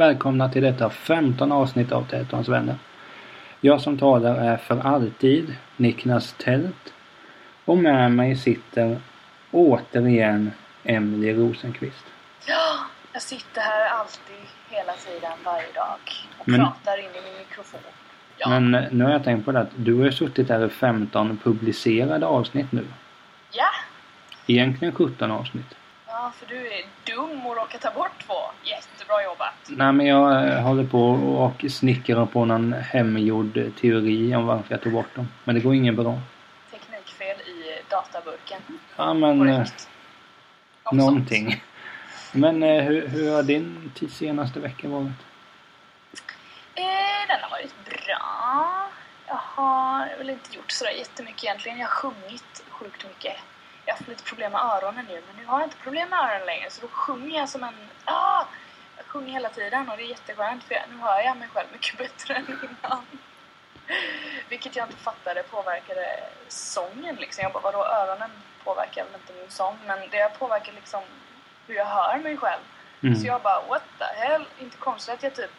Välkomna till detta 15 avsnitt av Tätortens vänner. Jag som talar är för alltid Niklas Tält och med mig sitter återigen Emelie Rosenqvist. Ja, jag sitter här alltid, hela tiden, varje dag och Men- pratar in i min mikrofon. Ja, Men eh, nu har jag tänkt på det att du har suttit här i 15 publicerade avsnitt nu. ja. Egentligen 17 avsnitt. Ja, för du är dum och råkar ta bort två. Jättebra jobbat. Nej men jag eh, håller på och snickrar på någon hemgjord teori om varför jag tog bort dem. Men det går ingen bra. Teknikfel i databurken. Ja men eh, Korrekt. Något någonting. Men eh, hur, hur har din senaste vecka varit? Eh, den har varit bra. Jag har väl inte gjort sådär jättemycket egentligen. Jag har sjungit sjukt mycket. Jag har lite problem med öronen nu, men nu har jag inte problem med öronen längre. Så då sjunger jag som en... Ah! Jag sjunger hela tiden och det är jätteskönt för jag, nu hör jag mig själv mycket bättre än innan. Vilket jag inte fattade påverkade sången liksom. Jag bara, vadå öronen påverkar väl inte min sång? Men det påverkar liksom hur jag hör mig själv. Mm. Så jag bara, what the hell? Inte konstigt att jag typ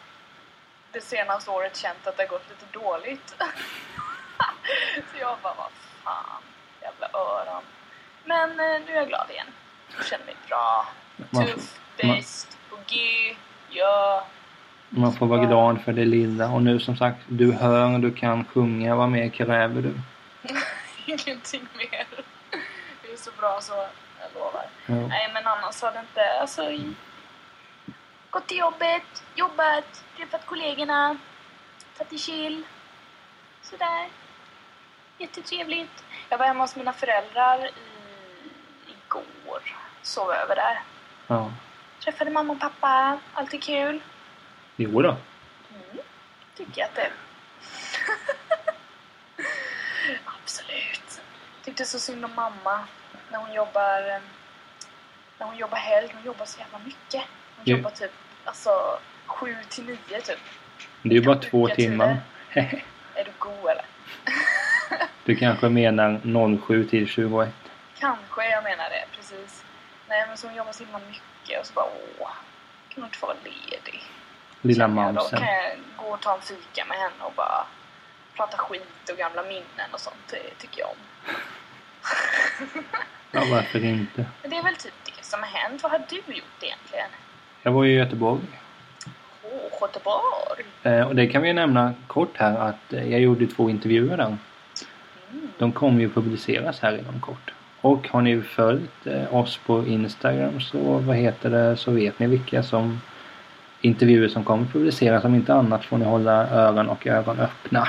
det senaste året känt att det har gått lite dåligt. så jag bara, vad fan, jävla öron. Men eh, nu är jag glad igen. Jag känner mig bra. Man- Tuff, bäst, på G, ja. Man får vara glad för det lilla. Och nu som sagt, du hör, du kan sjunga. Vad mer kräver du? Ingenting mer. Det är så bra så, jag lovar. Ja. Nej men annars har det inte, alltså i- Gått till jobbet, jobbat, träffat kollegorna, tagit det chill. Sådär. Jättetrevligt. Jag var hemma hos mina föräldrar i, igår. Sov över där. ja. Träffade mamma och pappa, alltid kul. Jo då. Mm, tycker jag att det. Absolut. Tyckte så synd om mamma när hon jobbar eh, när hon jobbar helg. Hon jobbar så jävla mycket. Hon Jo. jobbar typ alltså sju till nio typ. Det är ju bara två timmar. Är du god eller? Du kanske menar 07 till 21. Kanske jag menar det, precis. Nej men hon jobbar så himla mycket och så bara åh, kan hon inte få vara ledig? Lilla jag. Då mamsen. kan jag gå och ta en fika med henne och bara prata skit och gamla minnen och sånt. Det tycker jag om. Ja, varför inte? Men det är väl typ det som har hänt. Vad har du gjort egentligen? Jag var i Göteborg. Åh, Göteborg! Eh, och det kan vi ju nämna kort här att eh, jag gjorde två intervjuer där. Mm. De kommer ju publiceras här inom kort. Och har ni följt eh, oss på Instagram så vad heter det så vet ni vilka som intervjuer som kommer publiceras. Om inte annat får ni hålla öron och ögon öppna.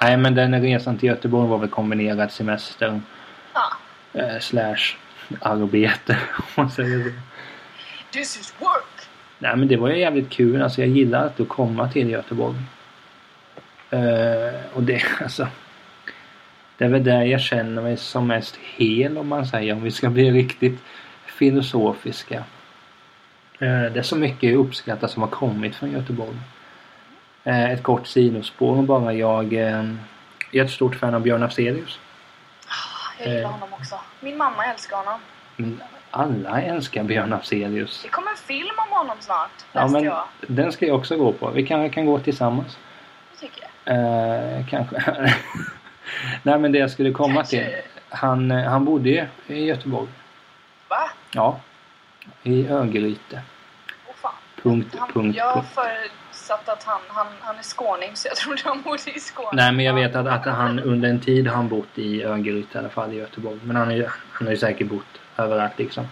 Nej men den resan till Göteborg var väl kombinerad semester Ja. eh, slash arbete om man säger så. This is work! Nej men det var ju jävligt kul. Alltså jag gillar att komma till Göteborg. Eh, och det alltså. Det är väl där jag känner mig som mest hel om man säger. Om vi ska bli riktigt filosofiska. Eh, det är så mycket jag uppskattar som har kommit från Göteborg. Eh, ett kort sidospår bara. Jag, eh, jag är ett stort fan av Björn Afzelius. Jag gillar honom också. Min mamma älskar honom. Alla älskar Björn Afzelius. Det kommer en film om honom snart, Ja, men jag. den ska jag också gå på. Vi kan, kan gå tillsammans. Det tycker jag. Eh, kanske. Nej men det jag skulle komma till. Han, han bodde ju i Göteborg. Va? Ja. I Örgryte. Åh fan. Punkt, Han, punkt, jag har punkt. förutsatt att han, han, han är skåning så jag trodde han bodde i Skåne. Nej men jag vet att, att han under en tid har han bott i Örgryte i alla fall i Göteborg. Men han, är, han har ju säkert bott överallt liksom.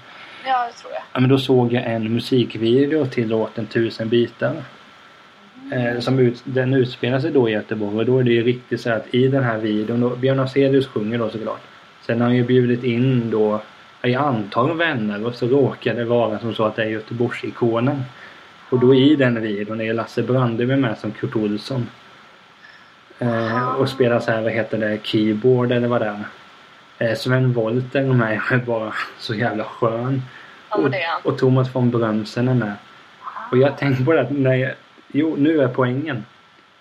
Ja, det tror jag. Ja, men då såg jag en musikvideo till låten Tusen bitar. Eh, som ut, den utspelar sig då i Göteborg och då är det ju riktigt så att i den här videon, då, Björn Afzelius sjunger då såklart. Sen har han ju bjudit in då, jag antar vänner och så råkar det vara som så att det är Göteborgsikonen. Och då i den videon är Lasse Brandeby med som Kurt Olsson. Eh, och spelar så här, vad heter det, keyboard eller vad det är. Eh, Sven Wollter och är bara så jävla skön. Och, och Thomas von Brömsen är med. Och jag tänkte på det att när jag, Jo, nu är poängen.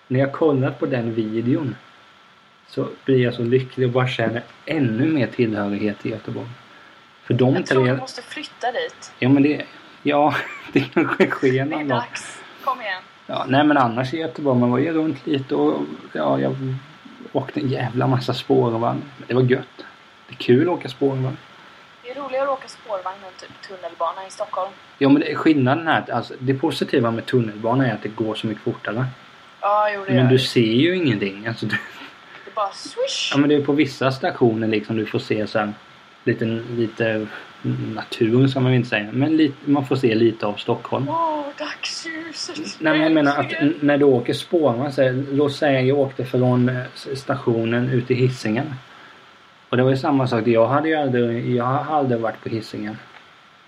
När jag kollat på den videon så blir jag så lycklig och bara känner ännu mer tillhörighet till Göteborg. För de Jag tror tre... du måste flytta dit. Ja, men det... Ja, det kanske sker Det är någon dags. Kom igen. Ja, nej men annars i Göteborg, man var ju runt lite och ja, jag åkte en jävla massa spårvagn. Men det var gött. Det är kul att åka spårvagn. Är roligare att åka spårvagn än typ tunnelbana i Stockholm. Ja men det, skillnaden är att alltså, det positiva med tunnelbana är att det går så mycket fortare. Ja, jo det Men gör du det. ser ju ingenting. Alltså, du, Det är bara swish. ja men det är på vissa stationer liksom du får se så här, lite, lite natur ska man väl inte säga. Men lite, man får se lite av Stockholm. Åh, dagsljuset. Nej men jag menar att äntligen. n- när du åker spårvagn, så här, låt säga jag åkte från eh, s- stationen ut till Hisingen. Och det var ju samma sak, jag hade ju aldrig, jag har aldrig varit på Hisingen.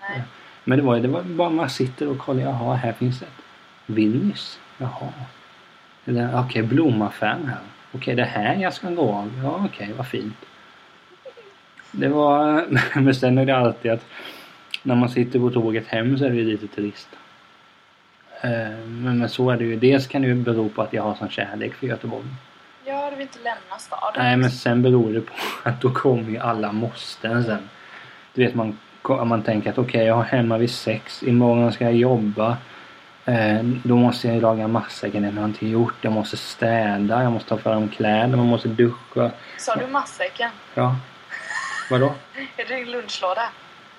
Nej. Men det var, det var bara man sitter och kollar, jaha här finns det ett Willys. Jaha. Okej, blomaffären här. Okej, det är här jag ska gå av. Ja okej, vad fint. Det var, men sen är det alltid att när man sitter på tåget hem så är det ju lite trist. Eh, Men, men så är det ju. Dels kan det ju bero på att jag har sån kärlek för Göteborg. Ja, du vill inte lämna staden. Nej men sen beror det på att då kommer ju alla måsten sen. Du vet man, man tänker att okej jag har hemma vid sex, imorgon ska jag jobba. Eh, då måste jag laga matsäcken, det har jag inte gjort. Jag måste städa, jag måste ta fram kläder, man måste duscha. Sa du matsäcken? Ja. Vadå? Är det din lunchlåda?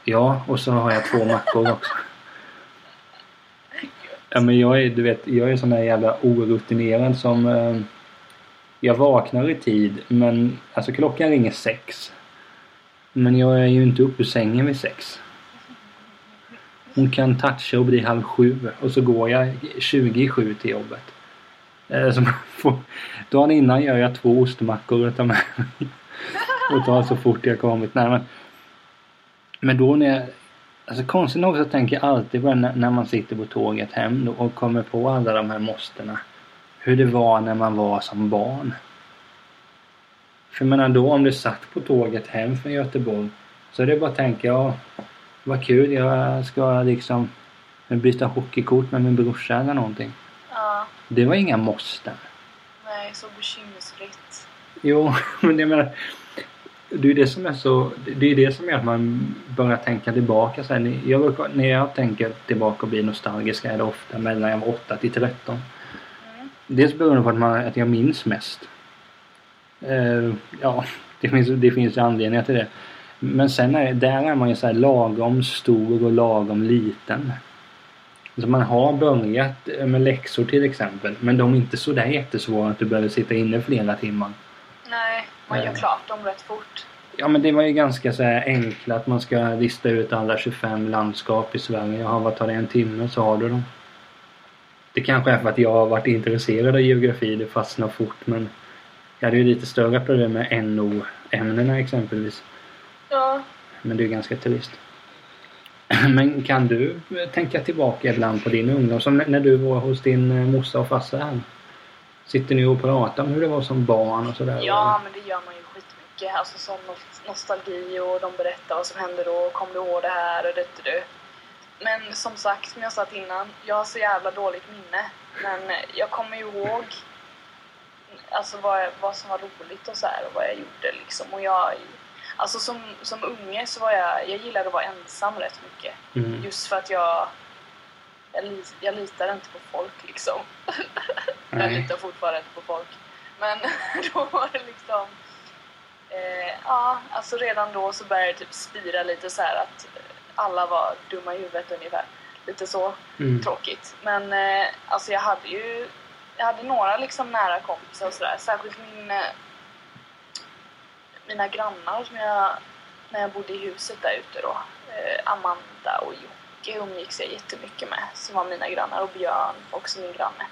Ja, och så har jag två mackor också. Ja men jag är, du vet, jag är sån där jävla orutinerad som... Eh, jag vaknar i tid men alltså klockan ringer sex. Men jag är ju inte uppe ur sängen vid sex. Hon kan toucha och bli halv sju och så går jag 20 i sju till jobbet. Eh, så man får, dagen innan gör jag två ostmackor och tar med mig. Och tar så fort jag kommit. Nej, men, men då när jag... Alltså konstigt nog så tänker jag alltid på när, när man sitter på tåget hem då och kommer på alla de här måstena. Hur det var när man var som barn. För jag menar då om du satt på tåget hem från Göteborg så är det bara att tänka, ja vad kul, jag ska liksom byta hockeykort med min brorsa eller någonting. Ja. Det var inga måsten. Nej, så bekymmersfritt. Jo, men jag menar det är det som är så, det är det som gör att man börjar tänka tillbaka sen. Jag, brukar- när jag tänker tillbaka och blir nostalgisk är det ofta mellan jag var 8 till 13. Dels beroende på att, man, att jag minns mest. Eh, ja, det finns, det finns ju anledningar till det. Men sen är där är man ju så lagom stor och lagom liten. Så man har börjat med läxor till exempel. Men de är inte så där jättesvåra att du behöver sitta inne flera timmar. Nej, man gör Nej. klart dem rätt fort. Ja men det var ju ganska så här enkla att man ska lista ut alla 25 landskap i Sverige. Jaha, vad tar det en timme så har du dem. Det kanske är för att jag har varit intresserad av geografi, det fastnar fort men jag hade ju lite större problem med NO-ämnena exempelvis. Ja. Men det är ganska trist. Men kan du tänka tillbaka ibland på din ungdom? Som när du var hos din eh, morsa och farsa här. Sitter ni och pratar om hur det var som barn och sådär? Ja, men det gör man ju skitmycket. Alltså no- nostalgi och de berättar vad som hände då. Kom du ihåg det här och det och det. Men som sagt, som jag sa innan, jag har så jävla dåligt minne. Men jag kommer ju ihåg alltså vad, vad som var roligt och så här och vad jag gjorde liksom. Och jag, alltså som, som unge så var jag, jag gillade att vara ensam rätt mycket. Mm. Just för att jag, jag, jag litar inte på folk liksom. Jag litar fortfarande inte på folk. Men då var det liksom... Eh, ja, alltså redan då så började det typ spira lite så här att alla var dumma i huvudet ungefär. Lite så Mm. tråkigt. Men eh, alltså jag hade ju... Jag hade några liksom nära kompisar och sådär. Särskilt min... Eh, mina grannar som jag... När jag bodde i huset där ute då. Eh, Amanda och Jocke umgicks jag jättemycket med. Som var mina grannar. Och Björn, också min granne.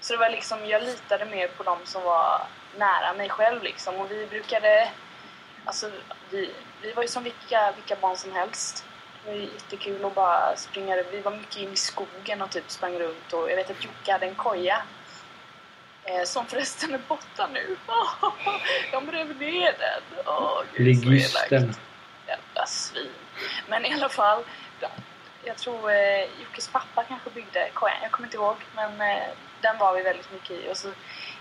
Så det var liksom, jag litade mer på dem som var nära mig själv liksom. Och vi brukade, alltså vi, vi var ju som vilka, vilka barn som helst. Det var ju jättekul att bara springa, vi var mycket inne i skogen och typ sprang runt och jag vet att Jocke hade en koja. Eh, som förresten är borta nu. De rev ner den. Så Ligisten. Jävla svin. Men i alla fall, jag tror eh, Jockes pappa kanske byggde kojan, jag kommer inte ihåg. Men eh, den var vi väldigt mycket i. Och så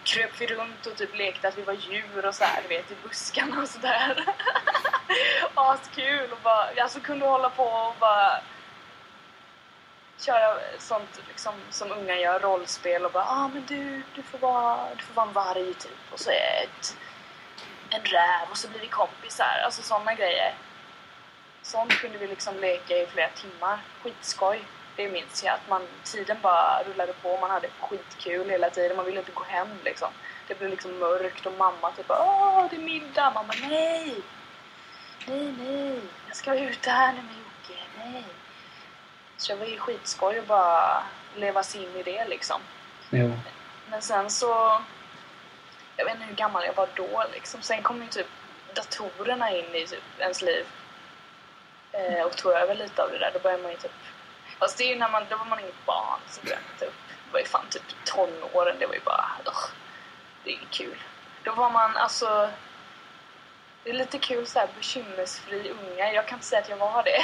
kröp vi runt och typ lekte att vi var djur och så här, du vet, i buskarna och sådär. Askul! Och bara, alltså kunde hålla på och bara... köra sånt liksom, som unga gör, rollspel och bara ah men du, du får vara, du får vara en varg typ och så är ett, en räv och så blir vi kompisar. Alltså sådana grejer. Sånt kunde vi liksom leka i flera timmar. Skitskoj. Det minns jag att man, tiden bara rullade på. Man hade skitkul hela tiden. Man ville inte gå hem liksom. Det blev liksom mörkt och mamma typ Åh, det är middag! Mamma, nej! Nej, nej! Jag ska ute här nu med Jocke. Nej! Så det var ju skitskoj att bara leva sig in i det liksom. Jo. Men sen så... Jag vet inte hur gammal jag var då liksom. Sen kom ju typ datorerna in i typ ens liv. Eh, och tog över lite av det där. Då började man ju typ... Fast det är ju när man... Då var man inget barn. Så det, typ, det var ju fan typ tonåren. Det var ju bara... Ugh, det är inget kul. Då var man alltså... Det är lite kul så här bekymmersfri unga. Jag kan inte säga att jag var det.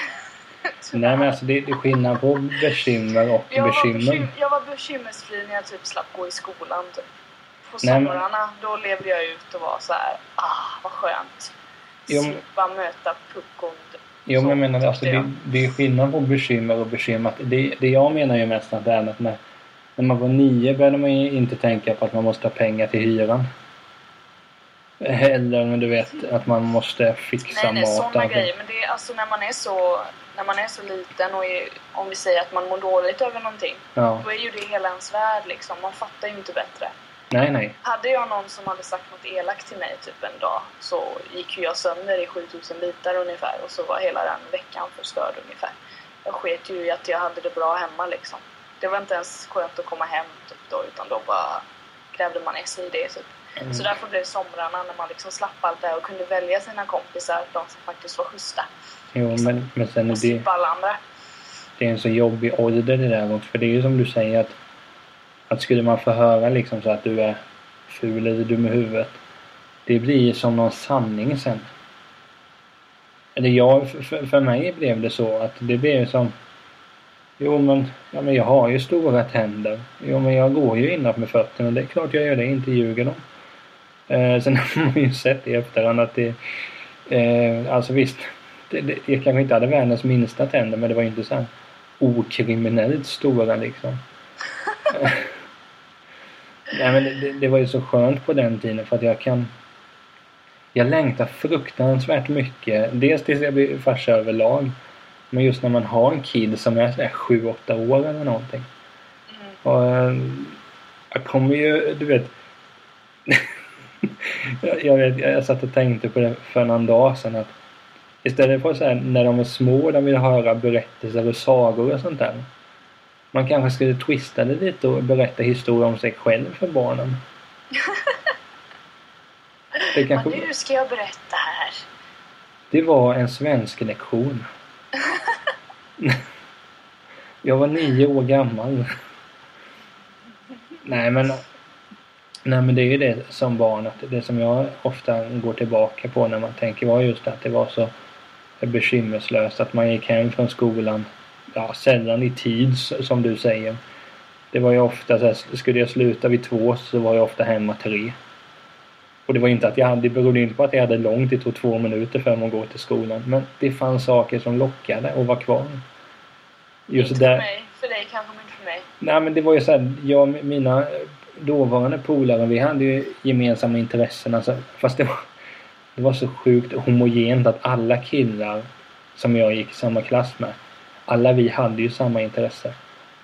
Nej men alltså det, det är skillnad på bekymmer och jag var, bekymmer. bekym jag var bekymmersfri när jag typ slapp gå i skolan. Typ. På somrarna då levde jag ut och var så här, ah vad skönt. Jo, Slippa möta puckon. Jo men jag menar alltså det, det är skillnad på bekymmer och bekymmer. Det, det jag menar ju mest att det är att när, när man var nio började man ju inte tänka på att man måste ha pengar till hyran. Eller men du vet att man måste fixa Nej, nej, mat. sådana och allting. grejer. Men det är alltså när man är så, när man är så liten och är, om vi säger att man mår dåligt över någonting. Ja. Då är ju det hela ens värld liksom. Man fattar ju inte bättre. Nej nej. Hade jag någon som hade sagt något elakt till mig typ en dag så gick jag sönder i 7000 bitar ungefär och så var hela den veckan förstörd ungefär. Jag sket ju i att jag hade det bra hemma liksom. Det var inte ens skönt att komma hem typ då utan då bara grävde man det typ. Mm. Så därför blev somrarna när man liksom slapp allt det här och kunde välja sina kompisar, de som faktiskt var schyssta. Jo men, men sen är det, alla andra. det är en så jobbig ålder det där också. För det är ju som du säger att, att skulle man få höra liksom så att du är ful eller dum i huvudet. Det blir som någon sanning sen. Eller jag, för, för mig blev det så att det blev som Jo men, ja, men jag har ju stora tänder. Jo men jag går ju inåt med fötterna. Det är klart jag gör det, inte ljuger de. Eh, sen har man ju sett i efterhand att det... Eh, alltså visst, det, det, jag kanske inte hade världens minsta tänder men det var ju inte så här okriminellt stora liksom. Nej men det, det var ju så skönt på den tiden för att jag kan... Jag längtar fruktansvärt mycket. Dels tills jag blir farsa överlag. Men just när man har en kid som är sådär 7-8 år eller någonting. Mm. Och, eh, jag kommer ju, du vet. jag, vet, jag satt och tänkte på det för någon dag sedan att istället för så här, när de är små de vill höra berättelser och sagor och sånt där. Man kanske skulle twista det lite och berätta historier om sig själv för barnen. Det, kanske, nu ska jag berätta här. det var en svensk lektion. Jag var nio år gammal. Nej men Nej men det är ju det som barn, att det som jag ofta går tillbaka på när man tänker var just att det var så bekymmerslöst att man gick hem från skolan, ja sällan i tid som du säger. Det var ju ofta så här, skulle jag sluta vid två så var jag ofta hemma tre. Och det var inte att jag hade, det berodde inte på att jag hade långt, det tog två minuter för mig att gå till skolan. Men det fanns saker som lockade och var kvar. Just inte där. för mig. För dig kanske, men inte för mig. Nej men det var ju så här, jag mina dåvarande polare vi hade ju gemensamma intressen alltså, fast det var, det var så sjukt homogent att alla killar som jag gick i samma klass med alla vi hade ju samma intresse.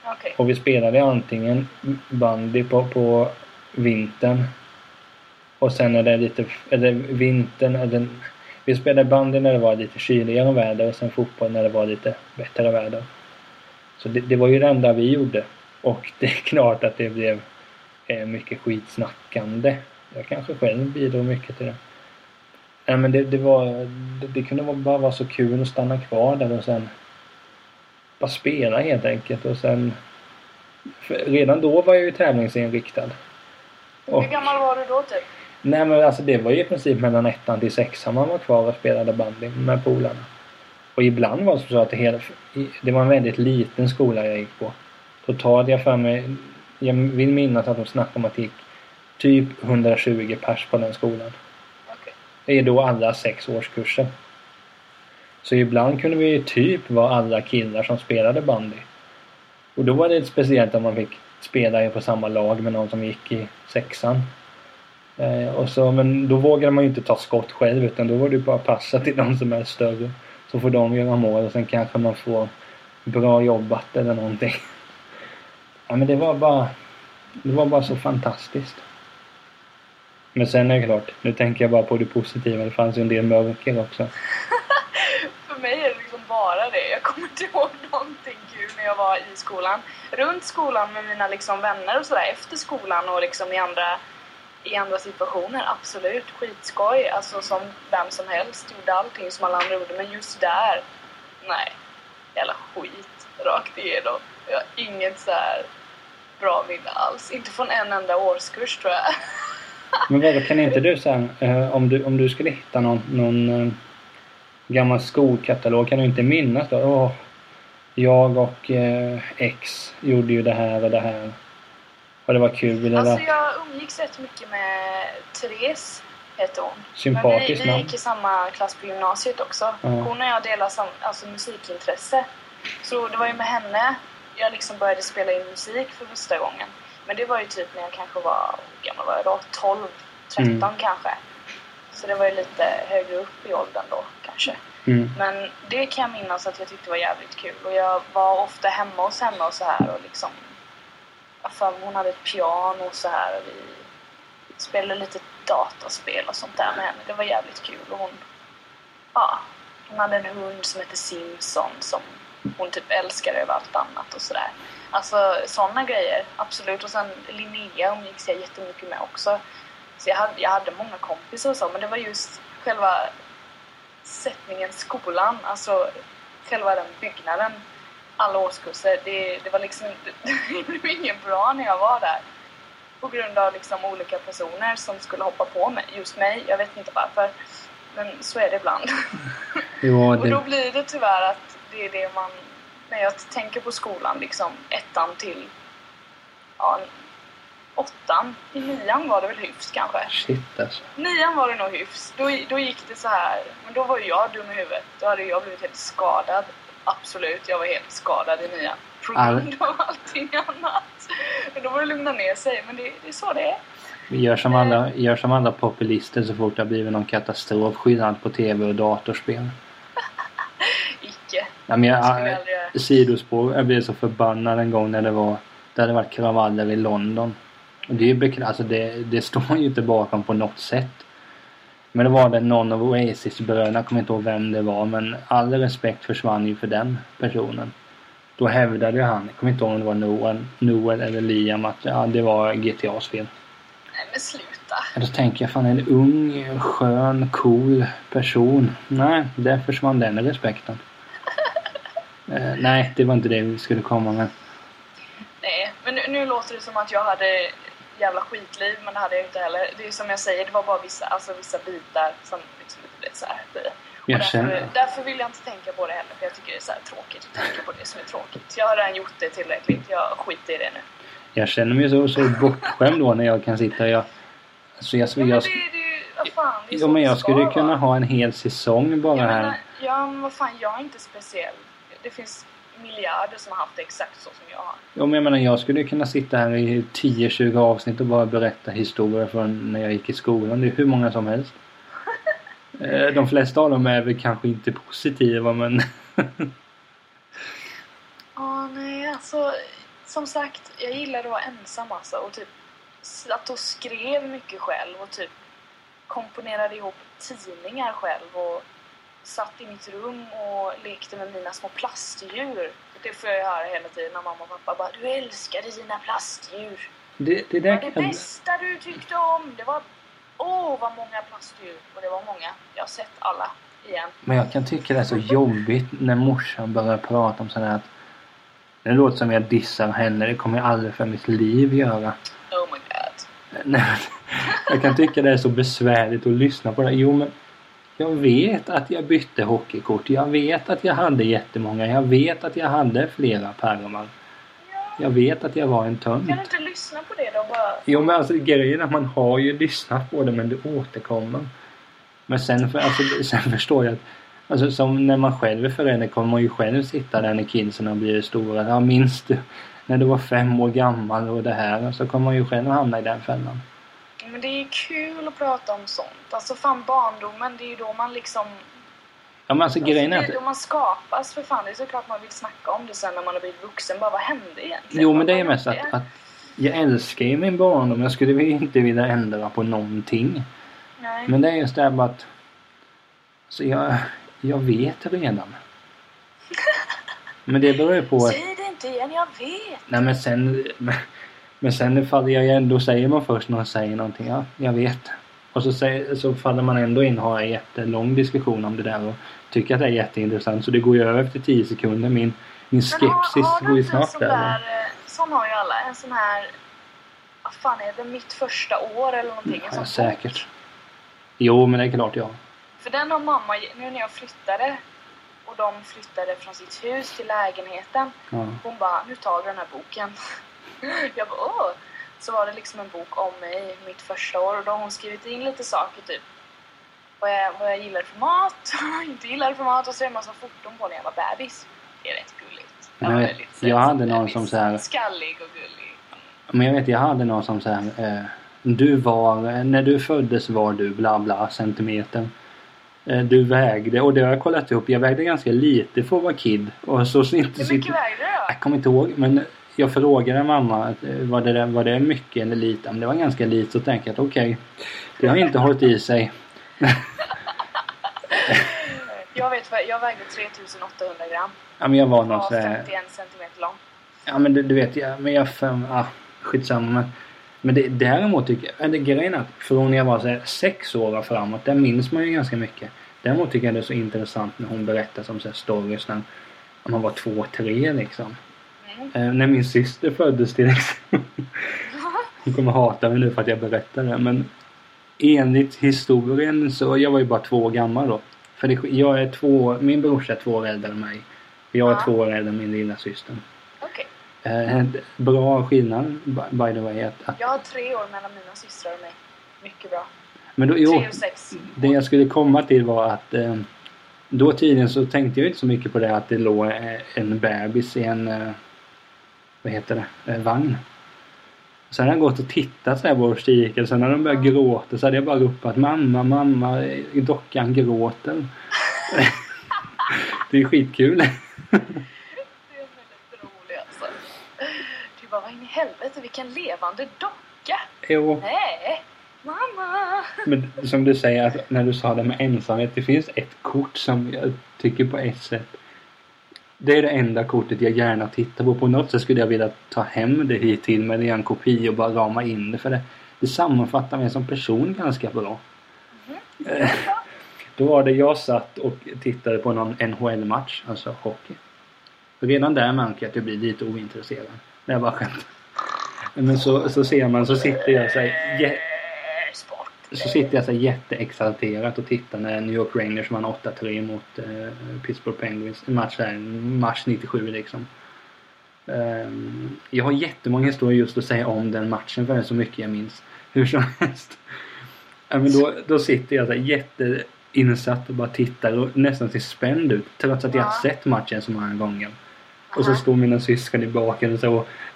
Okej. Och vi spelade antingen bandy på, på vintern och sen är det lite, eller vintern, eller vi spelade bandy när det var lite kyligare väder och sen fotboll när det var lite bättre väder. Så det, det var ju det enda vi gjorde. Och det är klart att det blev eh, mycket skitsnackande. Jag kanske själv bidrog mycket till det. Nej men det, det var, det, det kunde bara vara så kul att stanna kvar där och sen bara spela helt enkelt och sen redan då var jag ju tävlingsinriktad. Och, Hur gammal var du då typ? nej men alltså det var ju i princip mellan ettan till sexan man var kvar och spelade bandy med polarna. Och ibland var det så att det, hela, det var en väldigt liten skola jag gick på. Totalt jag för mig, jag vill minnas att de snackade om att det gick typ 120 pers på den skolan. Okej. Det är då alla sex årskurser. Så ibland kunde vi typ vara alla killar som spelade bandy. Och då var det speciellt om man fick spela på samma lag med någon som gick i sexan. Eh, och så, men då vågade man ju inte ta skott själv utan då var det bara att passa till de som är större. Så får de göra mål och sen kanske man får bra jobbat eller någonting. Ja men det var bara... Det var bara så fantastiskt. Men sen är det klart, nu tänker jag bara på det positiva. Det fanns ju en del mörker också. För mig är det liksom bara det. Jag kommer inte ihåg någonting kul när jag var i skolan. Runt skolan med mina liksom vänner och sådär efter skolan och liksom i andra, i andra situationer, absolut skitskoj. Alltså som vem som helst gjorde allting som alla andra gjorde. Men just där, nej. Jävla skit rakt igenom. Jag har inget så här bra minne alls. Inte från en enda årskurs tror jag. Men vadå, kan inte du sen, eh, om, du, om du skulle hitta någon, någon eh, gammal skolkatalog, kan du inte minnas då? Åh, jag och eh, X gjorde ju det här och det här. Och det var kul. Eller? Alltså jag umgicks rätt mycket med Therese, heter hon. Sympatiskt Men vi, vi namn. gick i samma klass på gymnasiet också. Ja. Hon och jag delar sam, alltså musikintresse. Så det var ju med henne jag liksom började spela in musik för första gången. Men det var ju typ när jag kanske var, hur gammal var jag då? 12, 13 Mm. kanske. Så det var ju lite högre upp i åldern då kanske. Mm. Men det kan jag minnas att jag tyckte var jävligt kul. Och jag var ofta hemma hos henne och så här och liksom... För hon hade ett piano och så här och vi spelade lite dataspel och sånt där med henne. Det var jävligt kul och hon... Ja, hon hade en hund som hette Simpson som hon typ älskade över allt annat och sådär. Alltså sådana grejer, absolut. Och sen Linnea umgicks jag jättemycket med också. Så jag hade, jag hade många kompisar och så, men det var just själva sättningen skolan, alltså själva den byggnaden, alla årskurser, det, det var liksom det blev inget bra när jag var där. På grund av liksom olika personer som skulle hoppa på mig, just mig, jag vet inte varför. Men så är det ibland. Jo, Och då det, blir det tyvärr att det är det man, när jag tänker på skolan, liksom ettan till ja, åttan, i nian var det väl hyfs kanske. shit alltså. Nian var det nog hyfs. Då, då gick det så här. Men då var ju jag dum i huvudet. Då hade jag blivit helt skadad. Absolut, jag var helt skadad i nian. På grund av allting annat. Men då var det lugna ner sig. Men det, det är så det är. Gör som, alla, gör som alla populister så fort det har blivit någon katastrof. Skyll allt på TV och datorspel. Icke. Ja, men jag jag, göra. sidospår. Jag blev så förbannad en gång när det var det hade varit kravaller i London. Det, är bekra- alltså det, det står ju inte bakom på något sätt. Men det var det någon av Oasis-bröderna, kommer inte ihåg vem det var, men all respekt försvann ju för den personen. Då hävdade ju han, jag kommer inte ihåg om det var Noel, Noel eller Liam, att ja, det var GTAs fel. Nej men sluta. Då tänker jag, fan en ung, skön, cool person. Nej, där försvann den respekten. eh, nej, det var inte det vi skulle komma med. Nej, men nu, nu låter det som att jag hade jävla skitliv, men det hade jag inte heller. Det är som jag säger, det var bara vissa, alltså vissa bitar som liksom inte blev så här. Och Jag därför, därför vill jag inte tänka på det heller, för jag tycker det är så här tråkigt att tänka på det som är tråkigt. Jag har redan gjort det tillräckligt, jag skiter i det nu. jag känner mig så, så bortskämd då när jag kan sitta och jag... Alltså jag, jag, fan, är jo, men jag skulle kunna ha en hel säsong bara Jag här. ja, men vad fan, jag är inte speciell. Det finns miljarder som har haft det exakt så som jag har. Jo, men jag menar, jag skulle kunna sitta här i 10-20 avsnitt och bara berätta historier från när jag gick i skolan. Det är hur många som helst. Eh, De flesta av dem är väl kanske inte positiva men... Ja, nej, alltså som sagt, jag gillade att vara ensam alltså och typ satt och skrev mycket själv och typ komponerade ihop tidningar själv och satt i mitt rum och lekte med mina små plastdjur. Det får jag ju höra hela tiden när mamma och pappa bara Du älskade dina plastdjur. Det, det där det kan... bästa du tyckte om. Det var Åh, vad många plastdjur. Och det var många. Jag har sett alla igen. Men jag kan tycka det är så jobbigt när morsan börjar prata om sådär att... Det låter som jag dissar henne. Det kommer jag aldrig för mitt liv göra. Oh my god. Nej, jag kan tycka det är så besvärligt att lyssna på det. Jo men jag vet att jag bytte hockeykort. Jag vet att jag hade jättemånga. Jag vet att jag hade flera pärmar. Jag vet att jag var en tönt. Kan du inte lyssna på det då? Bara... Jo men alltså grejen är att man har ju lyssnat på det men det återkommer. Men sen, för, alltså, sen förstår jag att Alltså som när man själv är förälder kommer man ju själv sitta där när kidsen har blivit stora. Ja minns du när du var fem år gammal och det här. Så kommer man ju själv hamna i den fällan. Men det är kul att prata om sånt. Alltså fan barndomen, det är ju då man liksom... Ja men alltså grejen alltså, det är att... då man skapas för fan. Det är såklart man vill snacka om det sen när man har blivit vuxen. Bara vad hände egentligen? Jo men det är mest att, att jag älskar ju min barndom. Jag skulle inte vilja ändra på någonting. Nej. Men det är just det här att... Så jag, jag vet redan. Men det beror ju på. Säg det inte igen, jag vet. Nej men sen... Men, sen faller jag ändå... Säger man först när man säger någonting. Ja, jag vet. Och så, säger, så faller man ändå in och har en jättelång diskussion om det där och tycker att det är jätteintressant. Så det går ju över efter 10 sekunder. Min, min Men har, skepsis har går ju en snart där... eh, Sån har ju alla. En sån här... Vad fan är det? Mitt första år eller någonting. En Ja, sån säkert. bok. Jo men det är klart ja. För den har mamma, nu när jag flyttade och de flyttade från sitt hus till lägenheten. ja. Hon bara, nu tar du den här boken. Jag bara, åh! Så var det liksom en bok om mig, mitt första år. Och då har hon skrivit in lite saker, typ vad jag, vad jag gillar för mat, inte gillar för mat. Och så är det en massa foton på när jag var bebis. Det är rätt gulligt. Jag- väldigt jag söt hade någon bebis. som så här- Skallig och gullig. Men jag vet, jag hade någon som så här, eh, Du var, när du föddes var du bla bla centimeter. Eh, du vägde, och det har jag kollat upp, jag vägde ganska lite för att vara kid. Och så, så inte Hur mycket vägde du då? Jag kommer inte ihåg, men jag frågade mamma eh, var det, var det mycket eller lite. Men det var ganska lite, så tänkte jag att okej, det har inte hållit i sig. Jag vet vad, jag vägde 3800 gram. Ja, men jag var någon var så här, 51 centimeter lång. Ja men du, du vet, jag, men jag fem, ah, skitsamma. Men, men det, däremot tycker jag, eller grejen är att från när jag var så här, sex år och framåt, där minns man ju ganska mycket. Däremot tycker jag det är så intressant när hon berättar som stories när man var två, tre liksom. Eh, när min syster föddes till exempel. Hon kommer hata mig nu för att jag berättar det men enligt historien så, jag var ju bara två år gammal då. För det, jag är två, min brorsa är två år äldre än mig. Jag är Ja. två år äldre än min lilla syster. Okej. Eh, bra skillnad by the way. Att, att, Jag har tre år mellan mina systrar och mig. Mycket bra. men då, jo, Tre och sex. det jag skulle komma till var att eh, då tiden så tänkte jag inte så mycket på det att det låg eh, en bebis i en eh, vad heter det, eh, vagn. Sen har jag gått och tittat så här på stigen. Sen när de började gråta så hade jag bara ropat mamma, mamma, dockan gråter. det är skitkul. Det är väldigt roligt alltså. Du bara, vad i helvete, vilken levande docka! jo. Nej! Mamma! Men som du säger, när du sa det med ensamhet. Det finns ett kort som jag tycker på ett sätt. Det är det enda kortet jag gärna tittar på. På något sätt skulle jag vilja ta hem det hit till mig. Det är en kopia och bara rama in det. För det, det sammanfattar mig som person ganska bra. Eh, Då var det jag satt och tittade på någon NHL-match, alltså hockey. Redan där märker jag att jag blir lite ointresserad. Det är bara skämt. Men så, så ser man så sitter jag så här. Så sitter jag så jätteexalterat och tittar när New York Rangers vann 8-3 mot eh, Pittsburgh Penguins. En match där, mars 97 liksom. Ehm, jag har jättemånga historier just att säga om den matchen för det är så mycket jag minns. Hur som helst. Ja, men då, då sitter jag så här jätteinsatt och bara tittar och nästan ser spänd ut. Trots att jag har sett matchen så många gånger. Och så står mina syskon i baken och, så,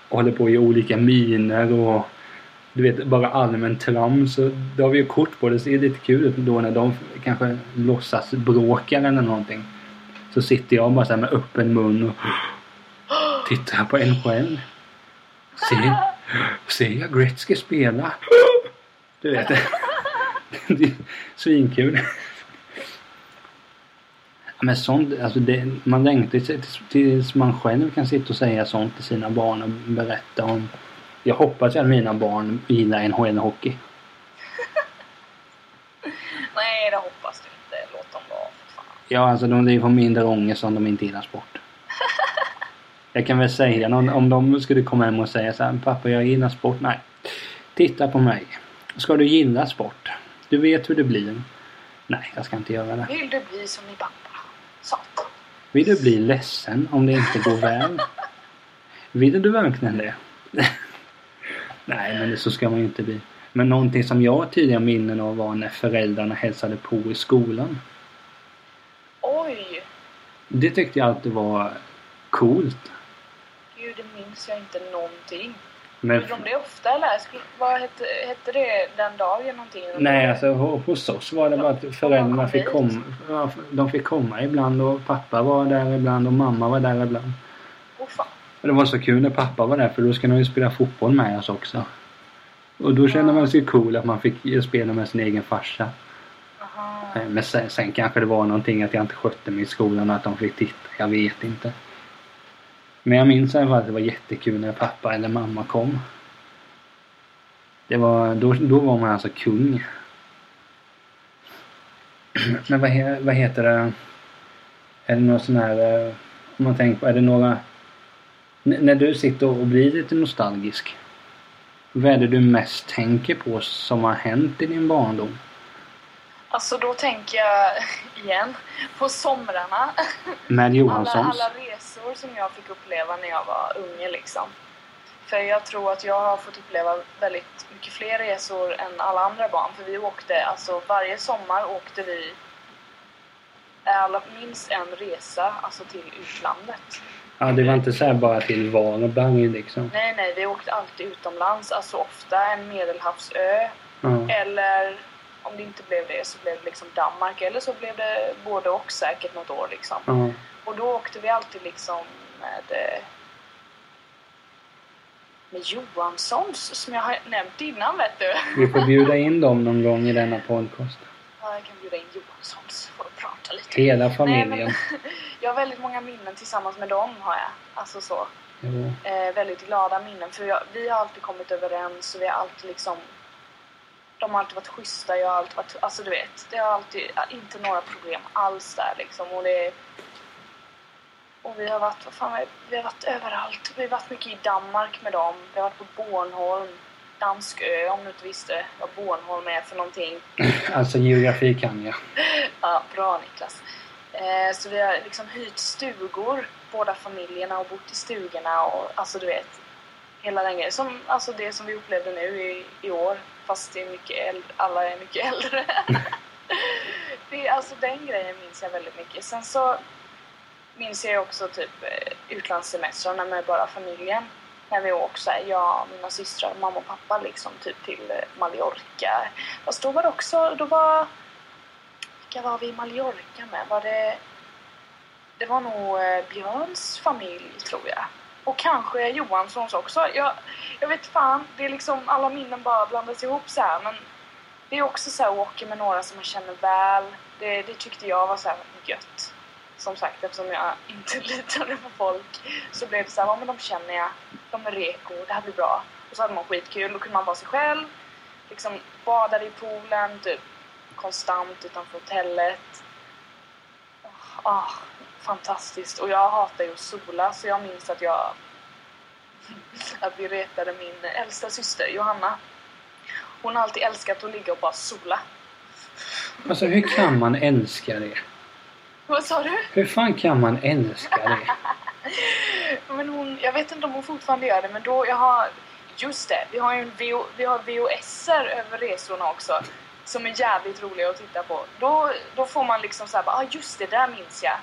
och håller på i olika miner och du vet bara allmän trams. Det då har vi ju kort på det. Så det lite kul ut då när de kanske låtsas bråkar eller någonting. Så sitter jag bara så här med öppen mun och tittar på en Ser, ser jag Gretzky spela? Du vet. Det är svinkul. Men sånt, alltså det, man längtar ju tills, tills man själv kan sitta och säga sånt till sina barn och berätta om. Jag hoppas att mina barn gillar NHL-hockey. Nej, det hoppas du inte. Låt dem vara för fan. Ja, alltså de får mindre ångest om de inte gillar sport. Jag kan väl säga någon, om de skulle komma hem och säga så här, pappa jag gillar sport. Nej. Titta på mig. Ska du gilla sport? Du vet hur det blir. Nej, jag ska inte göra det. Vill du bli som din pappa? Satan. Vill du bli ledsen om det inte går väl? Vill du verkligen det? Nej, men det, så ska man ju inte bli. Men någonting som jag har tydliga minnen av var när föräldrarna hälsade på i skolan. Oj! Det tyckte jag alltid var coolt. Gud, min minns jag inte någonting. Men, Gjorde de det ofta eller? Skulle, vad hette, hette det den dagen någonting? nej, alltså ho- hos oss var det bara att föräldrarna fick komma. De fick komma ibland och pappa var där ibland och mamma var där ibland. Åh fan. Och det var så kul när pappa var där för då skulle han ju spela fotboll med oss också. Och då kände man sig cool att man fick spela med sin egen farsa. Aha. Eh, Men sen, sen kanske det var någonting att jag inte skötte mig i skolan och att de fick titta. Jag vet inte. Men jag minns i alla fall att det var jättekul när pappa eller mamma kom. Det var, då, då var man alltså kung. Men vad, vad heter det? Är det någon sån här... eh, Om man tänker på, är det några... N- när du sitter och blir lite nostalgisk. Vad är det du mest tänker på som har hänt i din barndom? Alltså då tänker jag igen på somrarna. Med Alla, Johanssons? alla resor som jag fick uppleva när jag var unge liksom. För jag tror att jag har fått uppleva väldigt mycket fler resor än alla andra barn. För vi åkte, alltså varje sommar åkte vi alla, minst en resa alltså till utlandet. Ja, det var inte så här bara till Varberg liksom. Nej, nej, vi åkte alltid utomlands. Alltså ofta en medelhavsö. Ja. Eller om det inte blev det så blev det liksom Danmark. Eller så blev det både och säkert något år liksom. Ja. Och då åkte vi alltid liksom med, eh, med Johanssons som jag har nämnt innan vet du. Vi får bjuda in dem någon gång i denna podcast. Ja, jag kan bjuda in Johanssons prata lite. Hela Nej, familjen. men, jag har väldigt många minnen tillsammans med dem har jag. Alltså så. Jo. Eh, väldigt glada minnen. För jag, vi har alltid kommit överens och vi har alltid liksom... De har alltid varit schyssta, jag har alltid varit... Alltså du vet, det har alltid inte några problem alls där liksom. Och det... Och vi har varit, vad fan, vi har varit överallt. Vi har varit mycket i Danmark med dem. Vi har varit på Bornholm. Dansk ö om du inte visste vad Bornholm är för någonting. Alltså geografi kan jag. Ja, bra Niklas. Eh, så vi har liksom hyrt stugor, båda familjerna, och bott i stugorna och alltså du vet, hela den grejen. Som, alltså det som vi upplevde nu i, i år, fast det är mycket äldre, alla är mycket äldre. det, är- alltså den grejen minns jag väldigt mycket. Sen så minns jag också typ eh, utlandssemestrarna med bara familjen. När vi åkte så här, jag, mina systrar, mamma och pappa liksom typ till eh, Mallorca. Fast då var det också, då var vilka var vi i Mallorca med? Var det... Det var nog eh, Björns familj, tror jag. Och kanske Johanssons också. Jag, jag vet fan, det är liksom alla minnen bara blandas ihop så här. Men det är också så här åker med några som man känner väl. Det, det tyckte jag var så här gött. Som sagt, eftersom jag inte litade på folk så blev det så här, ja men de känner jag. De är reko, det här blir bra. Och så hade man skitkul, då kunde man vara sig själv. Liksom badade i poolen, typ konstant utanför hotellet. Ah, fantastiskt. Och jag hatar ju att sola så jag minns att jag att vi retade min äldsta syster Johanna. Hon har alltid älskat att ligga och bara sola. Alltså hur kan man älska det? Vad sa du? Hur fan kan man älska det? Men hon, jag vet inte om hon fortfarande gör det men då jag har Just det, vi har ju en VO, vi har VHSer över resorna också som är jävligt roliga att titta på. Då, då får man liksom såhär bara, ah just det, där minns jag.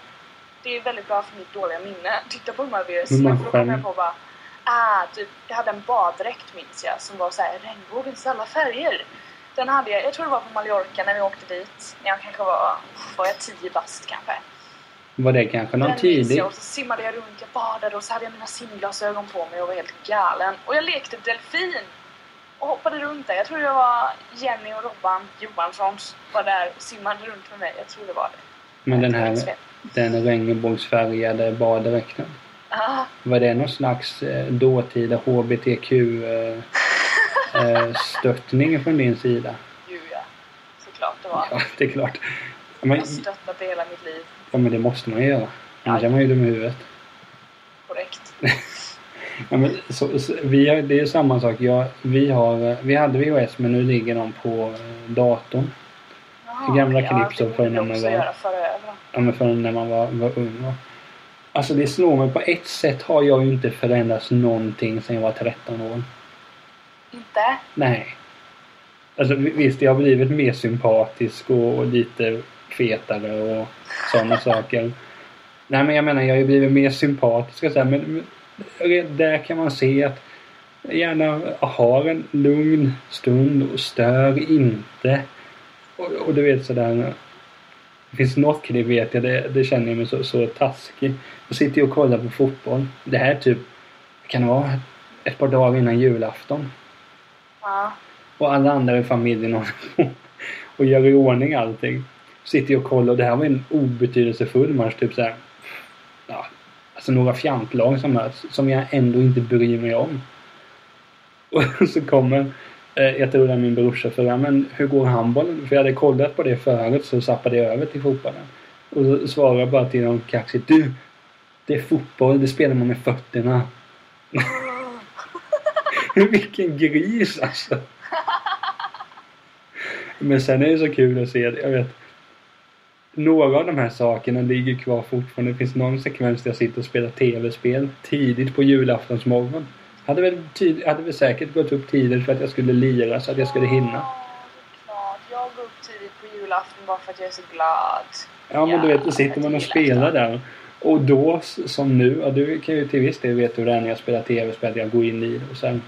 Det är väldigt bra för mitt dåliga minne. Titta på de här man för då kommer jag på bara, ah, typ, jag hade en baddräkt minns jag som var såhär regnbågens alla färger. Den hade jag, jag tror det var på Mallorca när vi åkte dit. När jag kanske var, var jag tio bast kanske. Var det kanske någon tidig? jag och så simmade jag runt, jag badade och så hade jag mina simglasögon på mig och var helt galen. Och jag lekte delfin! Och hoppade runt där. Jag tror det var Jenny och Robban Johanssons var där och simmade runt med mig. Jag tror det var det. Men den Jag här den regnbågsfärgade baddräkten. Ah, Var det någon slags eh, dåtida HBTQ eh, stöttning från din sida? ju ja. Såklart det var. Ja, det är klart. Jag har stöttat hela mitt liv. ja, men det måste man ju göra. Annars är man ju dum i huvudet. Korrekt. Ja, men, så, så, vi har, det är samma sak. Jag, vi, har, vi hade VHS men nu ligger de på eh, datorn. Jaha, gamla klipp ja, för borde när man var-. Ja, men från när man var, var ung. va. Alltså det slår mig på ett sätt har jag ju inte förändrats någonting sedan jag var 13 år. Inte? Nej. Alltså vi- visst, jag har blivit mer sympatisk och, lite fetare och sådana saker. Nej men jag menar, jag har ju blivit mer sympatisk och så här, men, men Där kan man se att gärna har en lugn stund och stör inte. Och, och du vet sådär. Det finns något klipp vet jag, det, det känner jag mig så, så taskig. Då sitter jag och kollar på fotboll. Det här är typ, kan det vara ett par dagar innan julafton. Ja. Och alla andra i familjen håller på och gör i ordning allting. Sitter jag och kollar och det här var en obetydelsefull match. Typ såhär. Ja, alltså några fjantlag som möts. Som jag ändå inte bryr mig om. Och så kommer, eh, jag tror det är min brorsa för men hur går handbollen? För jag hade kollat på det förut så zappade jag över till fotbollen. Och så svarar jag bara till honom kaxigt. Du! Det är fotboll, det spelar man med fötterna. Vilken gris alltså! Men sen är det så kul att se. Jag vet. Några av de här sakerna ligger kvar fortfarande. Det finns någon sekvens där jag sitter och spelar tv-spel tidigt på julaftonsmorgon. Hade väl, tid, hade väl säkert gått upp tidigt för att jag skulle lira så att jag skulle hinna. Klart. Jag går upp tidigt på julafton bara för att jag är så glad. Ja men du vet, då sitter man och spelar där. Och då som nu, ja, du kan ju till viss del veta hur det är när jag spelar tv-spel. Jag går in i och sen...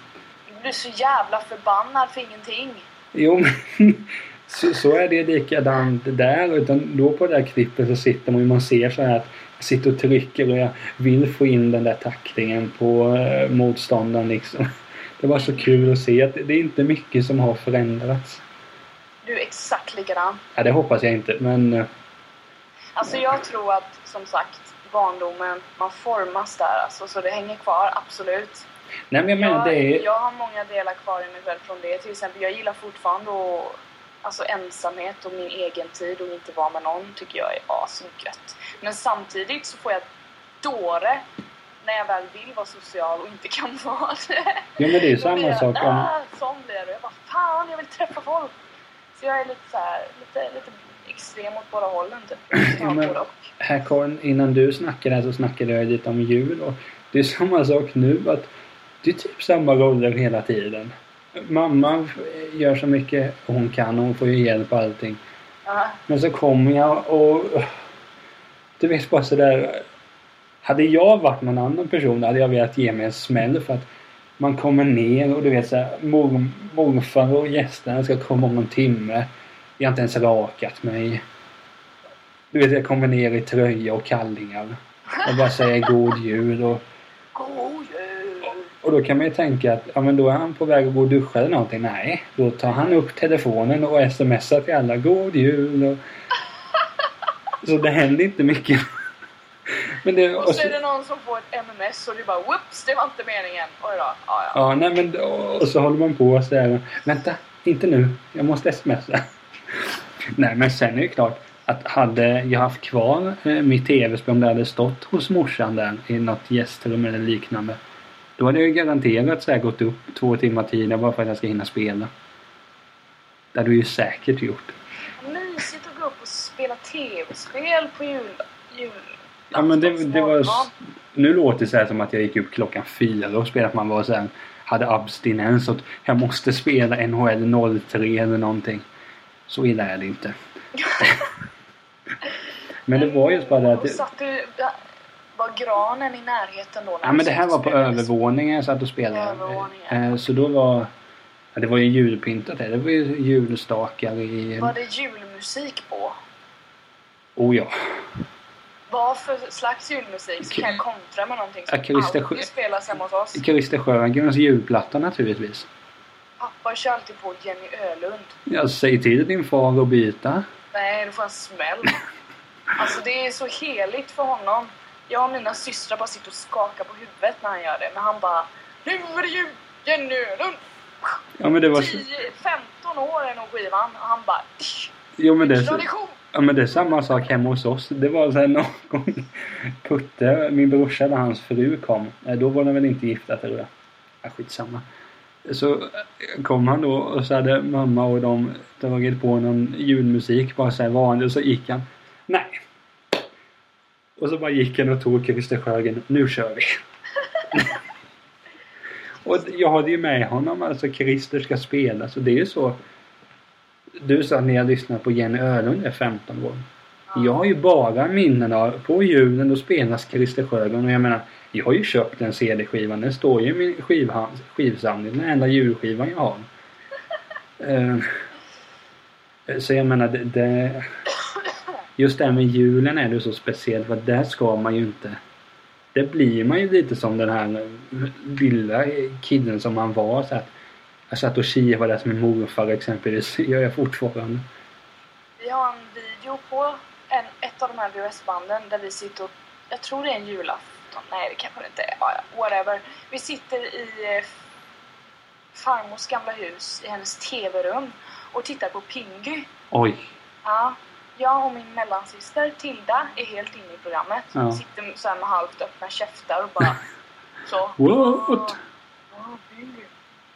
Du blir så jävla förbannad för ingenting. Jo men så, så är det likadant där. Utan då på det där klippet så sitter man ju, man ser så här att jag sitter och trycker och jag vill få in den där tacklingen på eh, motståndaren liksom. Det var så kul att se att det är inte mycket som har förändrats. Du är exakt likadan. Ja, det hoppas jag inte men... eh, Alltså jag tror att, som sagt, barndomen, man formas där alltså. Så det hänger kvar, absolut. Nej men jag menar det är... jag har många delar kvar i mig själv från det. Till exempel, jag gillar fortfarande att, alltså ensamhet och min egen tid och inte vara med någon tycker jag är asgött. Men samtidigt så får jag dåre när jag väl vill vara social och inte kan vara det. Jo men det är samma jag, sak om... Sån blir jag. Jag bara fan, jag vill träffa folk. Så jag är lite så här, lite, lite extrem åt båda hållen typ. Ja, men-. Här Karin, innan du snackade här så snackade jag lite om jul och det är samma sak nu att det är typ samma roller hela tiden. Mamma gör så mycket hon kan och hon får ju hjälp och allting. Ja. Men så kommer jag och du vet bara sådär. Hade jag varit någon annan person hade jag velat ge mig en smäll för att man kommer ner och du vet såhär mor, morfar och gästerna ska komma om någon timme. Jag har inte ens rakat mig. Du vet jag kommer ner i tröja och kallingar. Och bara säger god jul och, God jul! Och då kan man ju tänka att ja men då är han på väg att gå och duscha eller någonting. Nej, då tar han upp telefonen och smsar till alla god jul och Så det händer inte mycket. Men det, Och så är det någon som får ett MMS och du bara whoops, det var inte meningen. Oj då. Ja, ja. Ja, nej men och så håller man på och säger Vänta, inte nu. Jag måste smsa. nej men sen är det klart att hade jag haft kvar eh, mitt tv-spel om det hade stått hos morsan där i något gästrum eller liknande. Då hade jag ju garanterat så gått upp två timmar tidigare bara för att jag ska hinna spela. Det hade du ju säkert gjort. Mysigt att gå upp och spela tv-spel på jul... jul Ja men det, det var... Nu låter det så här som att jag gick upp klockan fyra och spelade att man var så här, hade abstinens och jag måste spela NHL 03 eller någonting. Så illa är det inte. men det var just bara det att... Det, Satt du... Var granen i närheten då? ja men det här var på övervåningen jag satt och spelade. Övervåningen. Eh, Så då var... Ja, det var ju julpyntat där. Det var ju julstakar i... Var det julmusik på? Oh ja. Vad för slags julmusik? Så kan jag kontra med någonting som Ja, Christer Sjö- alltid spelas hemma hos oss. Christer Sjögrens julplatta naturligtvis. Pappa kör alltid på Jenny Ölund. Jag säger till din far att byta. Nej, du får en smäll. Alltså det är så heligt för honom. Jag och mina systrar bara sitter och skakar på huvudet när han gör det. Men han bara Nu är det jul! Jenny! Ja men det var... 10, 15 år är nog skivan. Och han bara Jo men det... Tradition! Ja men det är samma sak hemma hos oss. Det var så här någon gång Putte, min brorsa och hans fru kom. Då var de väl inte gifta tror jag. Ja, skitsamma. Så eh, kom han då och så hade mamma och de dragit på någon julmusik bara så här vanligt och så gick han. Nej. Och så bara gick han och tog Christer Sjögren. Nu kör vi. och jag hade ju med honom. Alltså Christer ska spela så det är ju så. Du sa när jag lyssnade på Jenny Ölund är 15 år. Jag har ju bara minnen av på julen då spelas Christer Sjögren och jag menar Jag har ju köpt den CD-skivan. Den står ju i min skivsamling. Den enda julskivan jag har. Eh, så jag menar, det, det, just det här med julen är det så speciellt för där ska man ju inte... Det blir man ju lite som den här lilla killen som man var. Så att jag satt och kivade med morfar exempelvis. Det gör jag fortfarande. Vi har en video på en, ett av de här VHS-banden där vi sitter och... Jag tror det är en julafton. Nej, det kanske det inte är. Whatever. Vi sitter i eh, farmors gamla hus i hennes TV-rum och tittar på Pingu. Oj. Ja, jag och min mellansyster Tilda är helt inne i programmet. Ja. Vi sitter så här med halvt öppna käftar och bara så. What?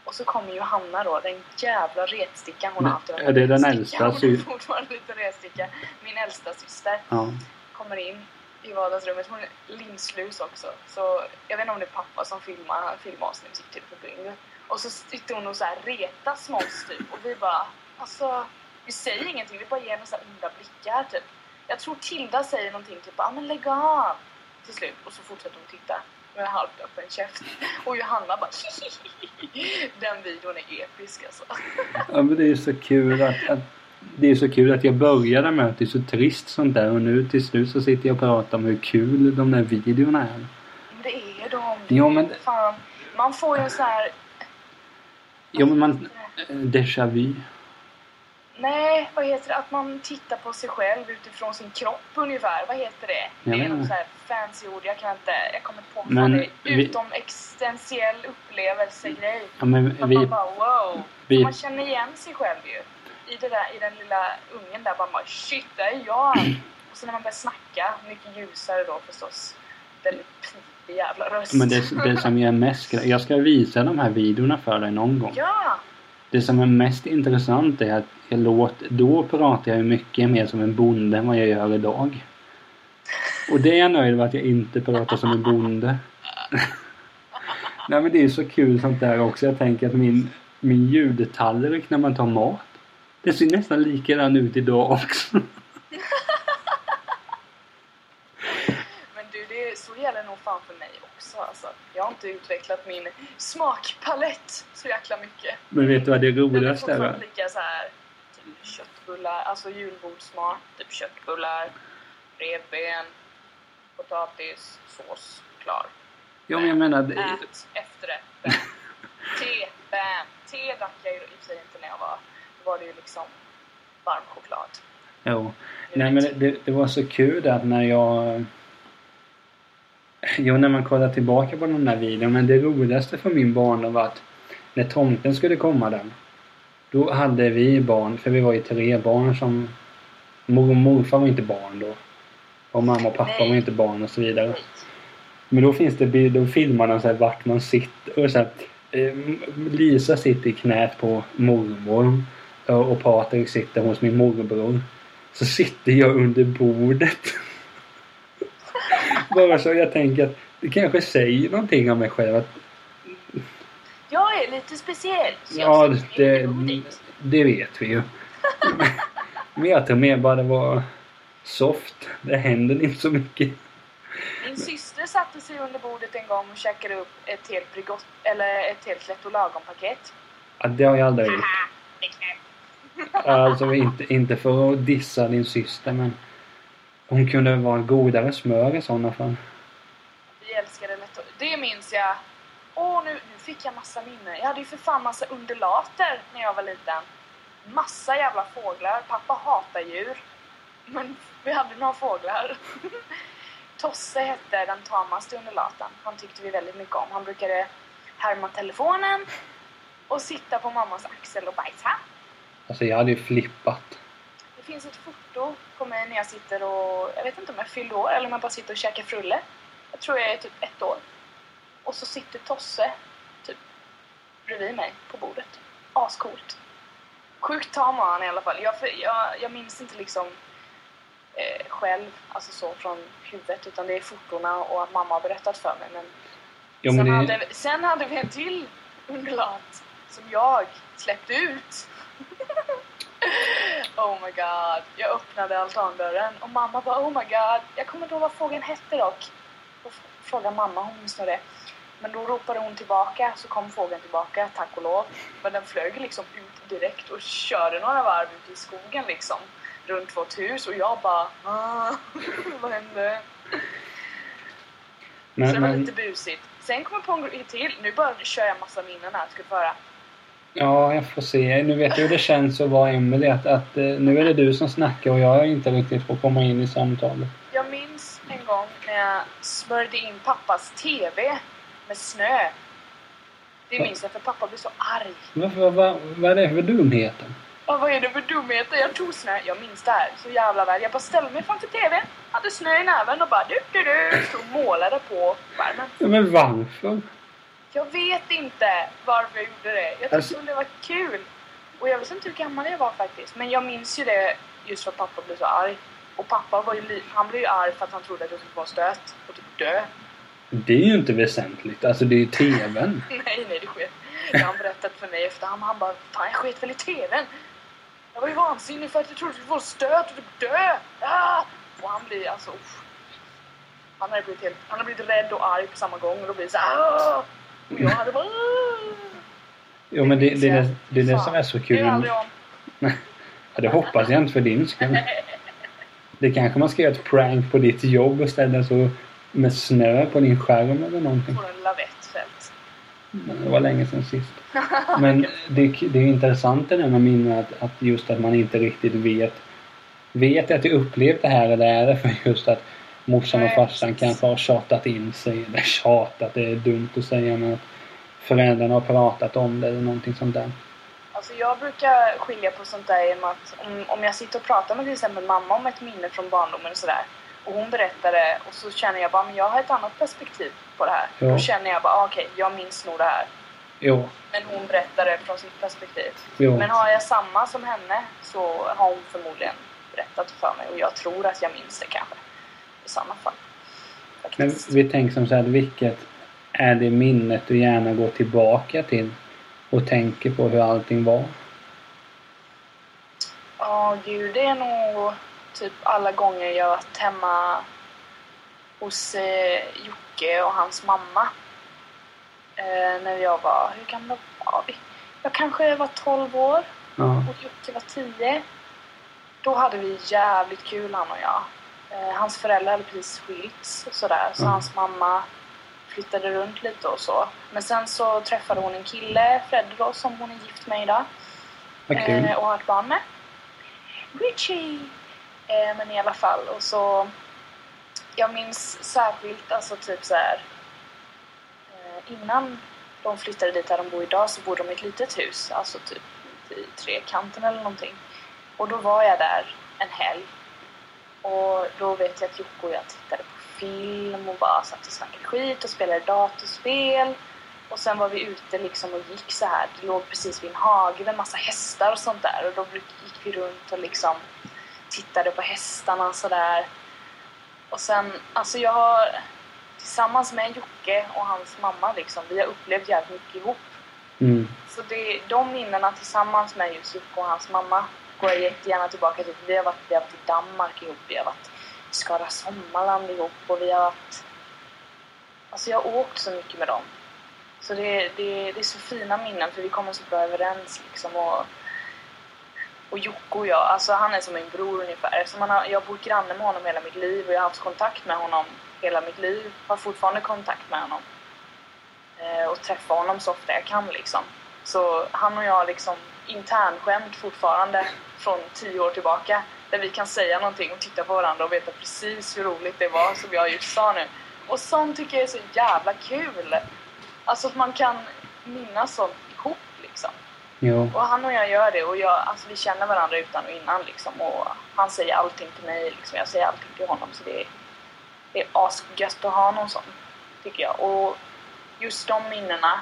Och så kommer Johanna då, den jävla retstickan hon har haft. är det den äldsta Hon har sy- fortfarande lite retsticka. Min äldsta syster Ja. kommer in i vardagsrummet. Hon är linslus också. Så jag vet inte om det är pappa som filmar, filmar oss när vi sitter på Bingo. Och så sitter hon och så här retas med oss typ. Och vi bara, alltså, vi säger ingenting. Vi bara ger henne så onda blickar typ. Jag tror Tilda säger någonting typ, ja men lägg av. Till slut. Och så fortsätter hon titta med halvt öppen käft. Och Johanna bara Den videon är episk alltså. ja men det är ju så kul att, att det är så kul att jag började med att det är så trist sånt där och nu till slut så sitter jag och pratar om hur kul de där videorna är. Men det är de. Ja, men- Fan. Man får ju så här... Ja men man... eh, Déjà vu. Nej, vad heter det? Att man tittar på sig själv utifrån sin kropp ungefär. Vad heter det? Jag det är något så här fancy ord. Jag kan inte... Jag kommer inte på vad det är. vi- Utom existentiell upplevelsegrej. Ja men Att vi... man bara wow. vi Man känner igen sig själv ju. I, det där, I den lilla ungen där bara man, shit, det är jag. Och så när man börjar snacka, mycket ljusare då förstås. Väldigt pipig jävla röst. Men det, det som är mest... Jag ska visa de här videorna för dig någon gång. Ja! Det som är mest intressant är att jag låt, då pratar jag mycket mer som en bonde än vad jag gör idag. Och det är jag nöjd med att jag inte pratar som en bonde. Nej men det är så kul sånt där också. Jag tänker att min, min ljudtallrik när man tar mat. Det ser nästan likadan ut idag också. Men du, det, så gäller nog fan för mig också alltså. Jag har inte utvecklat min smakpalett så jäkla mycket. Men vet du vad det är roligaste är? fortfarande lika så här typ köttbullar, alltså julbordsmat, typ köttbullar, revben, potatis, sås, klar. Ja men jag menar... Det, Ät, efterrätt, bam. Te, bam. Te drack jag ju i och för sig inte när jag var... Då var det ju liksom varm choklad. jo. Nej men det det, det, det var så kul att när jag... Jo, när man kollar tillbaka på den här videon. Men det roligaste för min barndom var att när tomten skulle komma den. Då hade vi barn, för vi var ju tre barn som... Mor och morfar var inte barn då. Och mamma och pappa Nej. var inte barn och så vidare. Men då finns det bilder, då filmar de så här vart man sitter. Och så här, eh, Lisa sitter i knät på mormor. Och och Patrik sitter hos min morbror. Så sitter jag under bordet. Bara så jag tänker att det kanske säger någonting om mig själv. Att, Jag är lite speciell. ja, det, det vet vi ju. Men jag tror mer bara det var soft. Det händer inte så mycket. Min syster satte sig under bordet en gång och käkade upp ett helt Bregott, eller ett helt Lätt och lagom-paket. Ja, det har jag aldrig gjort. Alltså inte, inte för att dissa din syster men hon kunde vara en godare smör i sådana fall. Vi älskade Lätt. Det minns jag. Åh, nu, nu fick jag massa minnen. Jag hade ju för fan massa undulater när jag var liten. Massa jävla fåglar. Pappa hatar djur. Men vi hade några fåglar. Tosse hette den tamaste undulaten. Han tyckte vi väldigt mycket om. Han brukade härma telefonen och sitta på mammas axel och bajsa. Alltså jag hade ju flippat. Finns ett foto på mig när jag sitter och... Jag vet inte om jag fyllde år eller om jag bara sitter och käkar frulle. Jag tror jag är typ ett år. Och så sitter Tosse typ bredvid mig på bordet. Ascoolt. Sjukt tam var han i alla fall. Jag, jag, jag minns inte liksom eh, själv, alltså så från huvudet, utan det är fotona och att mamma har berättat för mig. Men Ja, men sen, det, hade, sen hade vi en till undulat som jag släppte ut. oh my god. Jag öppnade altandörren och mamma bara oh my god. Jag kommer inte ihåg vad fågeln hette dock. Och f- fråga mamma, hon minns det. Men då ropade hon tillbaka, så kom fågeln tillbaka, tack och lov. Men den flög liksom ut direkt och körde några varv ut i skogen liksom. Runt vårt hus och jag bara ah, vad hände? Men, så det var men, lite busigt. Sen kom jag på en grej till. Nu bara kör jag massa minnen här, ska du få höra. Ja, jag får se. Nu vet jag hur det känns att vara Emelie. Att, att eh, nu är det du som snackar och jag är inte riktigt får komma in i samtalet. Jag minns en gång när jag smörjde in pappas TV med snö. Det minns jag för pappa blev så arg. Varför, vad, vad, vad är det för dumheter? Ja, vad är det för dumheter? Jag tog snö. Jag minns det här så jävla väl. Jag bara ställde mig framför TVn, hade snö i näven och bara du, du, du, stod och målade på skärmen. Ja, men varför? Jag vet inte varför jag gjorde det. Jag tyckte Alltså- det var kul. Och jag visste inte hur gammal jag var faktiskt. Men jag minns ju det just för att pappa blev så arg. Och pappa var ju, han blev ju arg för att han trodde att jag skulle få en stöt och typ dö. Det är ju inte väsentligt. Alltså det är ju TVn. Nej, nej, det sket. Det har han berättat för mig efterhand. Han bara, fan jag sket väl i TVn. Jag var ju vansinnig för att jag trodde att jag skulle en stöt och typ dö. Ah! Och han blir alltså, uff. Han hade blivit, helt, han hade blivit rädd och arg på samma gång och då blir det så ah! Och jag hade bara! Jo men det, det, är det, det är det som är så Det är kul. aldrig om. Ja, det hoppas jag inte för din skull. Det kanske man ska göra ett prank på ditt jobb och ställa så med snö på din skärm eller någonting. Får en lavettfält. Det var länge sedan sist. Men det, det är intressant det där med minnen att, att just att man inte riktigt vet. Vet jag att jag upplevt det här eller är det för just att morsan och farsan kanske har tjatat in sig. Eller tjatat, det är dumt att säga men att föräldrarna har pratat om det eller någonting sånt där. Alltså jag brukar skilja på sånt där genom att om, om jag sitter och pratar med till exempel mamma om ett minne från barndomen och sådär och hon berättar det och så känner jag bara men jag har ett annat perspektiv på det här. Ja. Då känner jag bara ah, okej, jag minns nog det här. Jo, Men hon berättar det från sitt perspektiv. jo. Men har jag samma som henne så har hon förmodligen berättat för mig och jag tror att jag minns det kanske. I samma fall. Men vi tänker som så här, vilket är det minnet du gärna går tillbaka till och tänker på hur allting var? Ja, gud, det är nog typ alla gånger jag varit hemma hos eh, Jocke och hans mamma. Eh, när jag var, hur gamla var vi? Jag kanske var 12 år Ja, och Jocke var 10. Då hade vi jävligt kul han och jag. Eh, hans föräldrar hade precis skilts och sådär, så Mm. hans mamma flyttade runt lite och så. Men sen så träffade hon en kille, Fred då, som hon är gift med idag. kul. Eh, och har ett barn med. Richie! Eh, men i alla fall, och så... Jag minns särskilt, alltså typ så här. Eh, innan de flyttade dit där de bor idag så bodde de i ett litet hus, alltså typ i trekanten eller någonting. Och då var jag där en helg. Och då vet jag att Jocke och jag tittade på film och bara satt och snackade skit och spelade datorspel. Och sen var vi ute liksom och gick så här. Det låg precis vid en hage med massa hästar och sånt där. Och då gick vi runt och liksom tittade på hästarna och sådär. Och sen, alltså jag har tillsammans med Jocke och hans mamma liksom, vi har upplevt jävligt mycket ihop. Mm. Så det, de minnena tillsammans med just Jocke och hans mamma går jag jättegärna tillbaka till. Vi har varit, vi har varit i Danmark ihop, vi har varit i Skara Sommarland ihop och vi har varit... Alltså jag har åkt så mycket med dem. Så det, det, det är så fina minnen för vi kommer så bra överens liksom. Och, och Jocke och jag, alltså han är som min bror ungefär. Eftersom han har, jag har bott granne med honom hela mitt liv och jag har haft kontakt med honom hela mitt liv. Har fortfarande kontakt med honom. Eh, och träffar honom så ofta jag kan liksom. Så han och jag liksom internskämt fortfarande från tio år tillbaka. Där vi kan säga någonting och titta på varandra och veta precis hur roligt det var som jag just sa nu. Och sånt tycker jag är så jävla kul. Alltså att man kan minnas sånt ihop liksom. Jo. Och han och jag gör det och jag, alltså vi känner varandra utan och innan liksom. Och han säger allting till mig liksom. Jag säger allting till honom. Så det är, det är asgött att ha någon sån, tycker jag. Och just de minnena.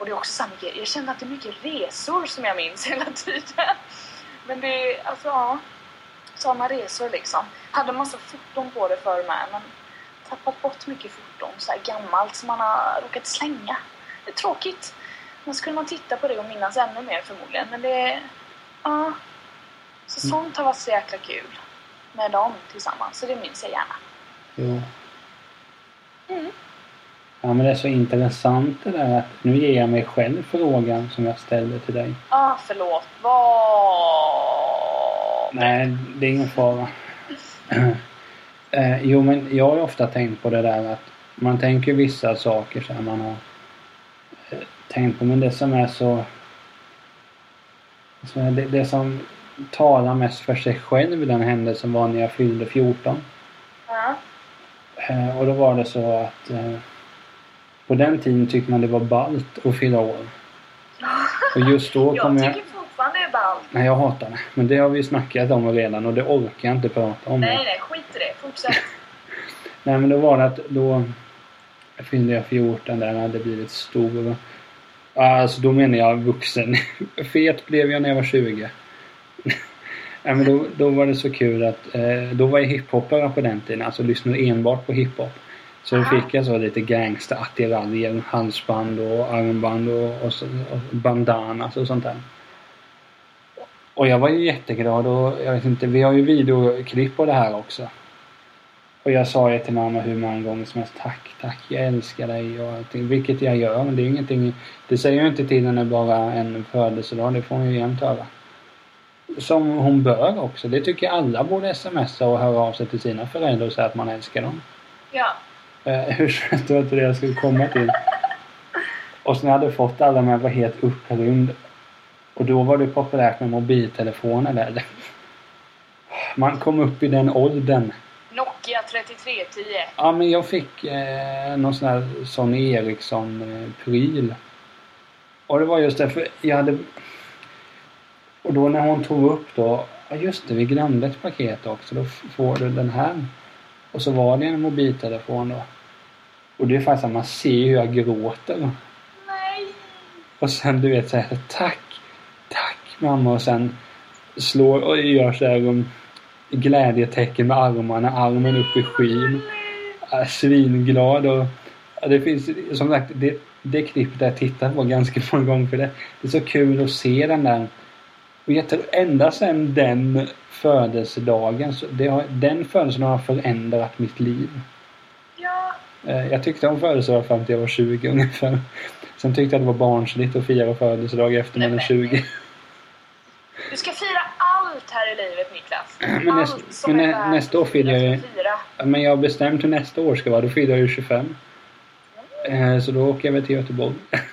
Och det är också samma grej. Jag känner att det är mycket resor som jag minns hela tiden. Men det är, alltså ja. Sådana resor liksom. Hade massa foton på det förr med men tappat bort mycket foton. Så gammalt som man har råkat slänga. Det är tråkigt. Men skulle man titta på det och minnas ännu mer förmodligen. Men det är... Ja. Så Mm. sånt har varit så jäkla kul. Med dem tillsammans. Så det minns jag gärna. jo. Mm. Ja men det är så intressant det där att nu ger jag mig själv frågan som jag ställde till dig. Ah, förlåt. Vad... Nej, det är ingen fara. eh, jo men jag har ju ofta tänkt på det där att man tänker vissa saker här man har eh, tänkt på men det som är så... så det, det som talar mest för sig själv den händelsen var när jag fyllde 14. Ja. Eh, och då var det så att eh, på den tiden tyckte man det var ballt att fylla år. Och just då kom Jag jag... tycker fortfarande det är ballt. Nej, jag hatar det. Men det har vi snackat om redan och det orkar jag inte prata om. Nej, nej, skit i det. Fortsätt. Nej, men då var det att då fyllde jag 14 där hade blivit stor. Alltså då menar jag vuxen. Fet blev jag när jag var 20. Nej, men då, då var det så kul att eh, då var jag hiphoppare på den tiden. Alltså lyssnade enbart på hiphop. Så då fick jag så lite gangsterattiraljer, halsband och armband och, och, och bandanas och sånt där. Och jag var ju jätteglad och jag vet inte, vi har ju videoklipp på det här också. Och jag sa ju till mamma hur många gånger som helst tack, tack, jag älskar dig och allting. Vilket jag gör, men det är ingenting. Det säger jag inte till henne bara en födelsedag, det får hon ju jämt höra. Som hon bör också. Det tycker jag alla borde smsa och höra av sig till sina föräldrar och säga att man älskar dem. Ja. Eh, hur det var inte det jag skulle komma till. Och sen när jag hade fått alla med var helt upprymd. Och då var det populärt med mobiltelefoner där. Man kom upp i den åldern. Nokia 3310. Ja men jag fick eh, någon sån här Sony Ericsson-pryl. och det var just därför jag hade... Och då när hon tog upp då, ja just det vi glömde ett paket också. Då får du den här. Och så var det en mobiltelefon då. Och det är faktiskt att man ser hur jag gråter. Nej. Och sen du vet så här, tack, tack mamma och sen slår och gör så här um, glädjetecken med armarna, armen upp i skyn. Är svinglad och ja, det finns som sagt det, det klippet jag tittat på ganska många gånger för det, det är så kul att se den där och jag tror ända sedan den födelsedagen, så det har, den födelsedagen har förändrat mitt liv. Ja. Eh, Jag tyckte om födelsedag fram till jag var 20 ungefär. Sen tyckte jag det var barnsligt att fira födelsedag efter man är Nej, 20. Du ska fira allt här i livet Niklas. Men näst- allt som men är nä- nästa år firar jag- fira. Men jag har bestämt hur nästa år ska vara. Då fyller jag ju 25. Eh, Så då åker jag väl till. Göteborg,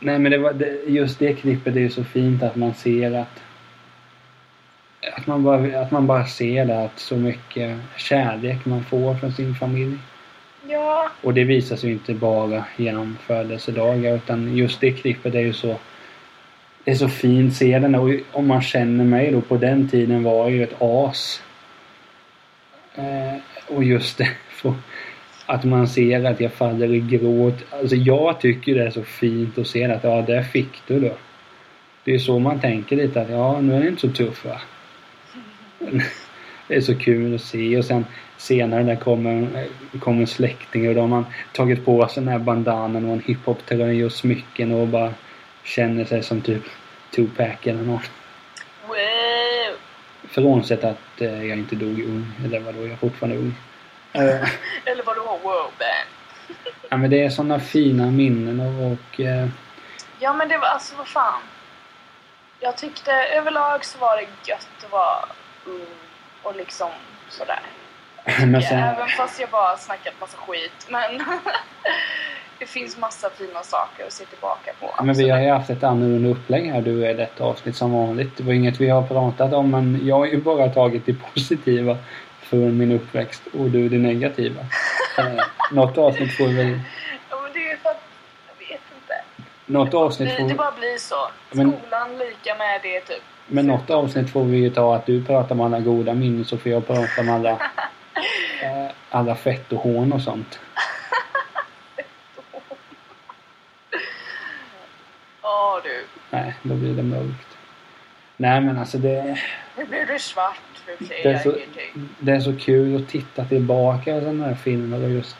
Nej men det var, det, just det klippet är ju så fint att man ser att att man, bara, att man bara ser det att så mycket kärlek man får från sin familj. Ja. Och det visar sig ju inte bara genom födelsedagar utan just det klippet är ju så det är så fint se den och om man känner mig då på den tiden var jag ju ett as. Eh, och just det att man ser att jag faller i gråt. Alltså jag tycker det är så fint att se att ja, där fick du då. Det är så man tänker lite att ja, nu är det inte så tuff va. Det är så kul att se och sen senare där kommer, kommer en släkting och då har man tagit på sig den här bandanan och en hiphop-tröja och smycken och bara känner sig som typ Tupac eller någon. Wow. Frånsett att eh, jag inte dog ung. Eller vadå, jag är fortfarande ung. Eh, Eller vadå wow band? ja, men det är sådana fina minnen och, och eh, Ja men det var alltså vad fan. Jag tyckte överlag så var det gött att vara ung och liksom sådär. men sen, Även fast jag bara snackat massa skit. Men det finns massa fina saker att se tillbaka på. Ja, men vi har ju haft ett annorlunda upplägg här du i detta avsnitt som vanligt. Det var inget vi har pratat om men jag har ju bara tagit det positiva från min uppväxt och du det negativa. Eh, något avsnitt får vi. Ja men det är för att, jag vet inte. Något avsnitt Det, får det bara blir så. Men- Skolan lika med det typ. Men något avsnitt får vi ju ta att du pratar om alla goda minnen så får jag prata om alla, eh, alla fett och hån och sånt. Åh du. Nej, då blir det mörkt. Nej men alltså det, Nu blir du svart. Det, är så, det är så kul att titta tillbaka på sådana här filmer och just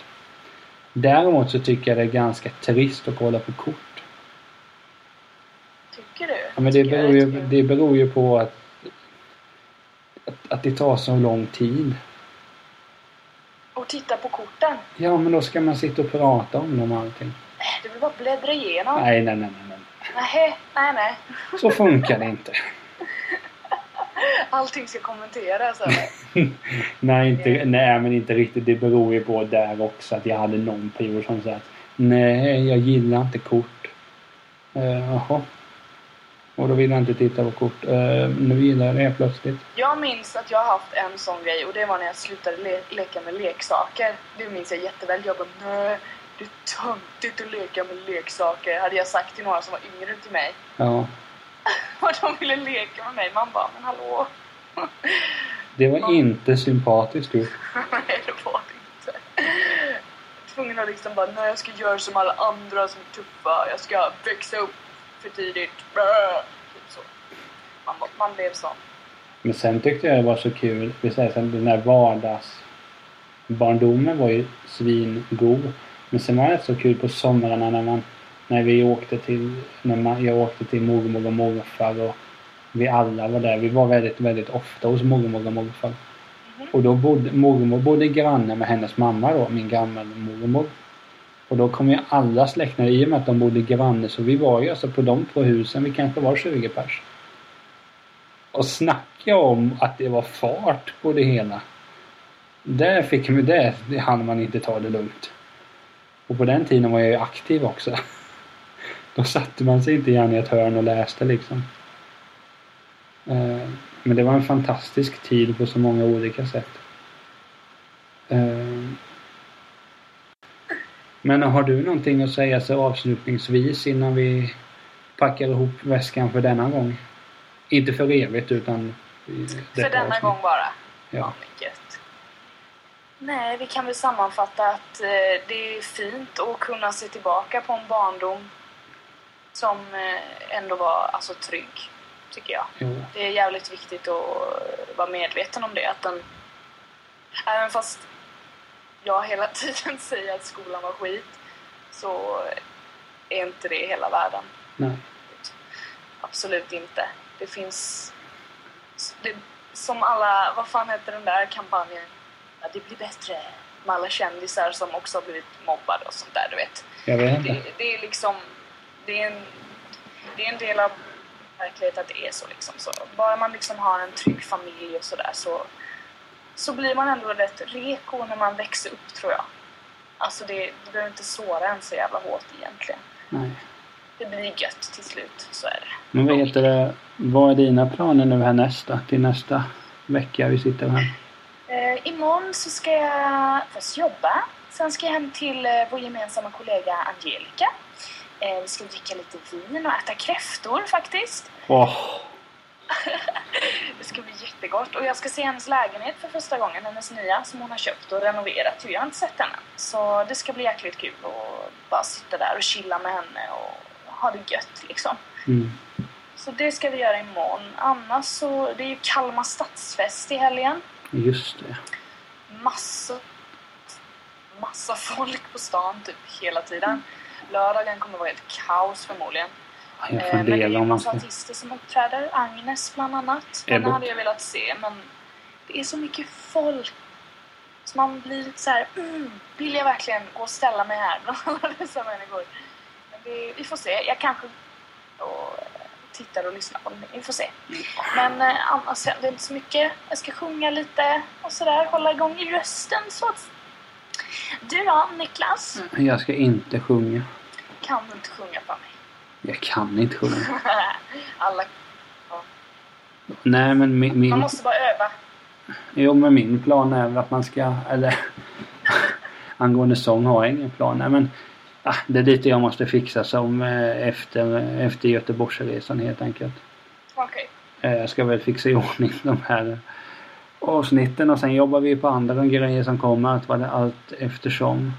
Däremot så tycker jag det är ganska trist att kolla på kort. Tycker du? Ja, men det, beror ju, det beror ju på att, att, att det tar så lång tid. och titta på korten. Ja, men då ska man sitta och prata om dem och allting. Äh, Du vill bara bläddra igenom. Nej, nej, nej. nej. Nej, nej, nej. Så funkar det inte. Allting ska kommenteras. eller? nej, inte, nej, men inte riktigt. Det beror ju på där också att jag hade någon period som sa att nej, jag gillar inte kort. Uh. Och då vill jag inte titta på kort. Uh, nu gillar jag det plötsligt. Jag minns att jag har haft en sån grej och det var när jag slutade le leka med leksaker. Det minns jag jätteväl. Jag bara nej, det är töntigt att leka med leksaker. Hade jag sagt till några som var yngre till mig. Ja. Och de ville leka med mig. Man bara, men hallå? Det var inte sympatiskt gjort. nej, det var det inte. Tvungen att liksom bara, nej jag ska göra som alla andra som är tuffa. Jag ska växa upp för tidigt. Typ så. Man, man blev sån. Men sen tyckte jag det var så kul. Vi säger sen den där vardagsbarndomen var ju svingod. Men sen var det så kul på somrarna när man när vi åkte till när man, jag åkte till mormor och morfar och vi alla var där. Vi var väldigt, väldigt ofta hos mormor och morfar. Mhm. Och då bodde mormor bodde granne med hennes mamma då, min gammelmormor. Och då kom ju alla släktingar i och med att de bodde granne så vi var ju alltså på de två husen, vi kanske var 20 pers. Och snacka om att det var fart på det hela. Där fick man det, det hann man inte ta det lugnt. Och på den tiden var jag ju aktiv också. Då satte man sig inte gärna i ett hörn och läste liksom. Eh, Men det var en fantastisk tid på så många olika sätt. Eh, Men har du någonting att säga så avslutningsvis innan vi packar ihop väskan för denna gång? Inte för evigt utan För denna avsnitt. gång bara. Ja. Gött. Nej, vi kan väl sammanfatta att eh, det är fint att kunna se tillbaka på en barndom som eh, ändå var alltså, trygg, tycker jag. Jo. Det är jävligt viktigt att vara medveten om det. Att den, även fast jag hela tiden säger att skolan var skit så är inte det hela världen. Nej. Absolut inte. Det finns... Det, som alla... Vad fan heter den där kampanjen? Ja, det blir bättre. Med alla kändisar som också har blivit mobbade och sånt där, du vet. Jag vet inte. Det, det är liksom... Det är en, det är en del av verkligheten att det är så liksom. Så bara man liksom har en trygg familj och sådär så, så blir man ändå rätt reko när man växer upp, tror jag. Alltså det, det behöver inte såra en så jävla hårt egentligen. Nej. Det blir gött till slut, så är det. Men vad heter det? Vad är dina planer nu här nästa? Till nästa vecka vi sitter här? Eh, imorgon så ska jag först jobba. Sen ska jag hem till eh, vår gemensamma kollega Angelica. Eh, vi ska dricka lite vin och äta kräftor faktiskt. Åh! Det ska bli jättegott. Och jag ska se hennes lägenhet för första gången. Hennes nya som hon har köpt och renoverat. Jag har inte sett än. Så det ska bli jäkligt kul att bara sitta där och chilla med henne och ha det gött liksom. Mm. Så det ska vi göra imorgon. Annars så, det är ju Kalmar stadsfest i helgen. Just det. Massa, massa folk på stan typ hela tiden. Lördagen kommer vara helt kaos förmodligen. Eh, men det är ju man massa ska... artister som uppträder. Agnes bland annat. Henne Ebbot. hade jag velat se men det är så mycket folk. Så man blir lite så här, mm, vill jag verkligen gå och ställa mig här bland alla dessa människor? Men det, vi får se. Jag kanske och, eh, tittar och lyssnar på den. Vi får se. Men eh, annars händer inte så mycket. Jag ska sjunga lite och sådär. Hålla igång i rösten så att... Du då, Niklas? Jag ska inte sjunga. Kan du inte sjunga för mig? Jag kan inte sjunga. Alla... Nej men min... Man min måste bara öva. jo men min plan är väl att man ska... Eller... angående sång har jag ingen plan. Nej men... Ah, det är lite jag måste fixa som eh, efter, efter Göteborgsresan helt enkelt. Okej. Eh, Jag ska väl fixa i ordning de här avsnitten och sen jobbar vi på andra grejer som kommer. Allt, vad det, allt eftersom. Mm.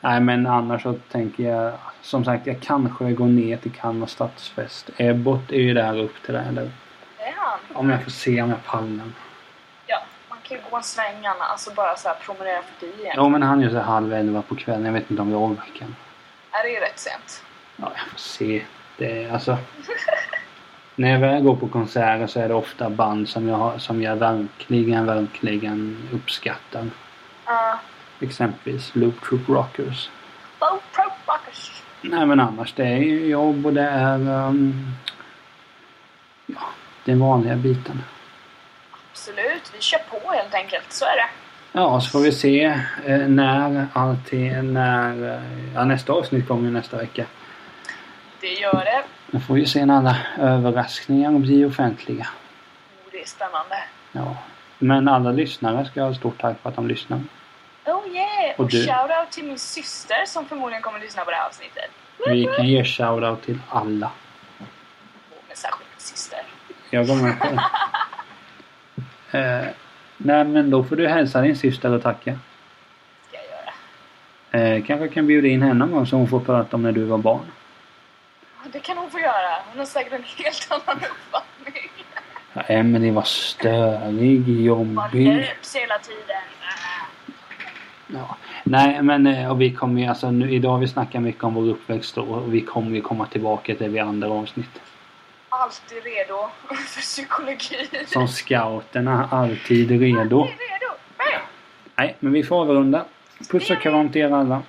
Nej men annars så tänker jag som sagt jag kanske går ner till Kalmar stadsfest. Ebbot är ju där upp till det. Eller Det är han. om jag får se om jag pallar. Ja, man kan ju gå en sväng. Alltså bara så här promenera förbi igen. Jo men han gör så här halv elva på kvällen. Jag vet inte om jag orkar. Är det är ju rätt sent. Ja jag får se. Det är alltså. När jag väl går på konserter så är det ofta band som jag, har, som jag verkligen, verkligen uppskattar. Ja. Exempelvis Loop Troop Rockers. Low Pro Rockers. Nej men annars det är ju jobb och det är um, ja, den vanliga biten. Absolut, vi kör på helt enkelt. Så är det. Ja, så får vi se eh, när allting, när, eh, ja nästa avsnitt kommer ju nästa vecka. Det gör det. Då får vi se när alla överraskningar blir offentliga. Oh, det är spännande. Ja. Men alla lyssnare ska ha stort tack för att de lyssnar. Oh yeah! Och Och, shoutout till min syster som förmodligen kommer att lyssna på det här avsnittet. Vi kan ge shoutout till alla. Och men särskilt min syster. Jag går med på det. Eh, nej men då får du hälsa din syster och tacka. Ska jag göra. Eh, kanske kan bjuda in henne någon gång så hon får prata om när du var barn. Det kan hon få göra. Hon har säkert en helt annan uppfattning. Ja, Emelie var störig, jobbig. löps hela tiden. Ja. Nej men eh, och vi kommer ju alltså nu, idag vi snackat mycket om vår uppväxt då, och vi kommer ju komma tillbaka till det vid andra avsnitt. Alltid redo för psykologi. Som scouterna, alltid redo. Alltid redo. Hej! Nej men vi får avrunda. Puss och kram till er alla.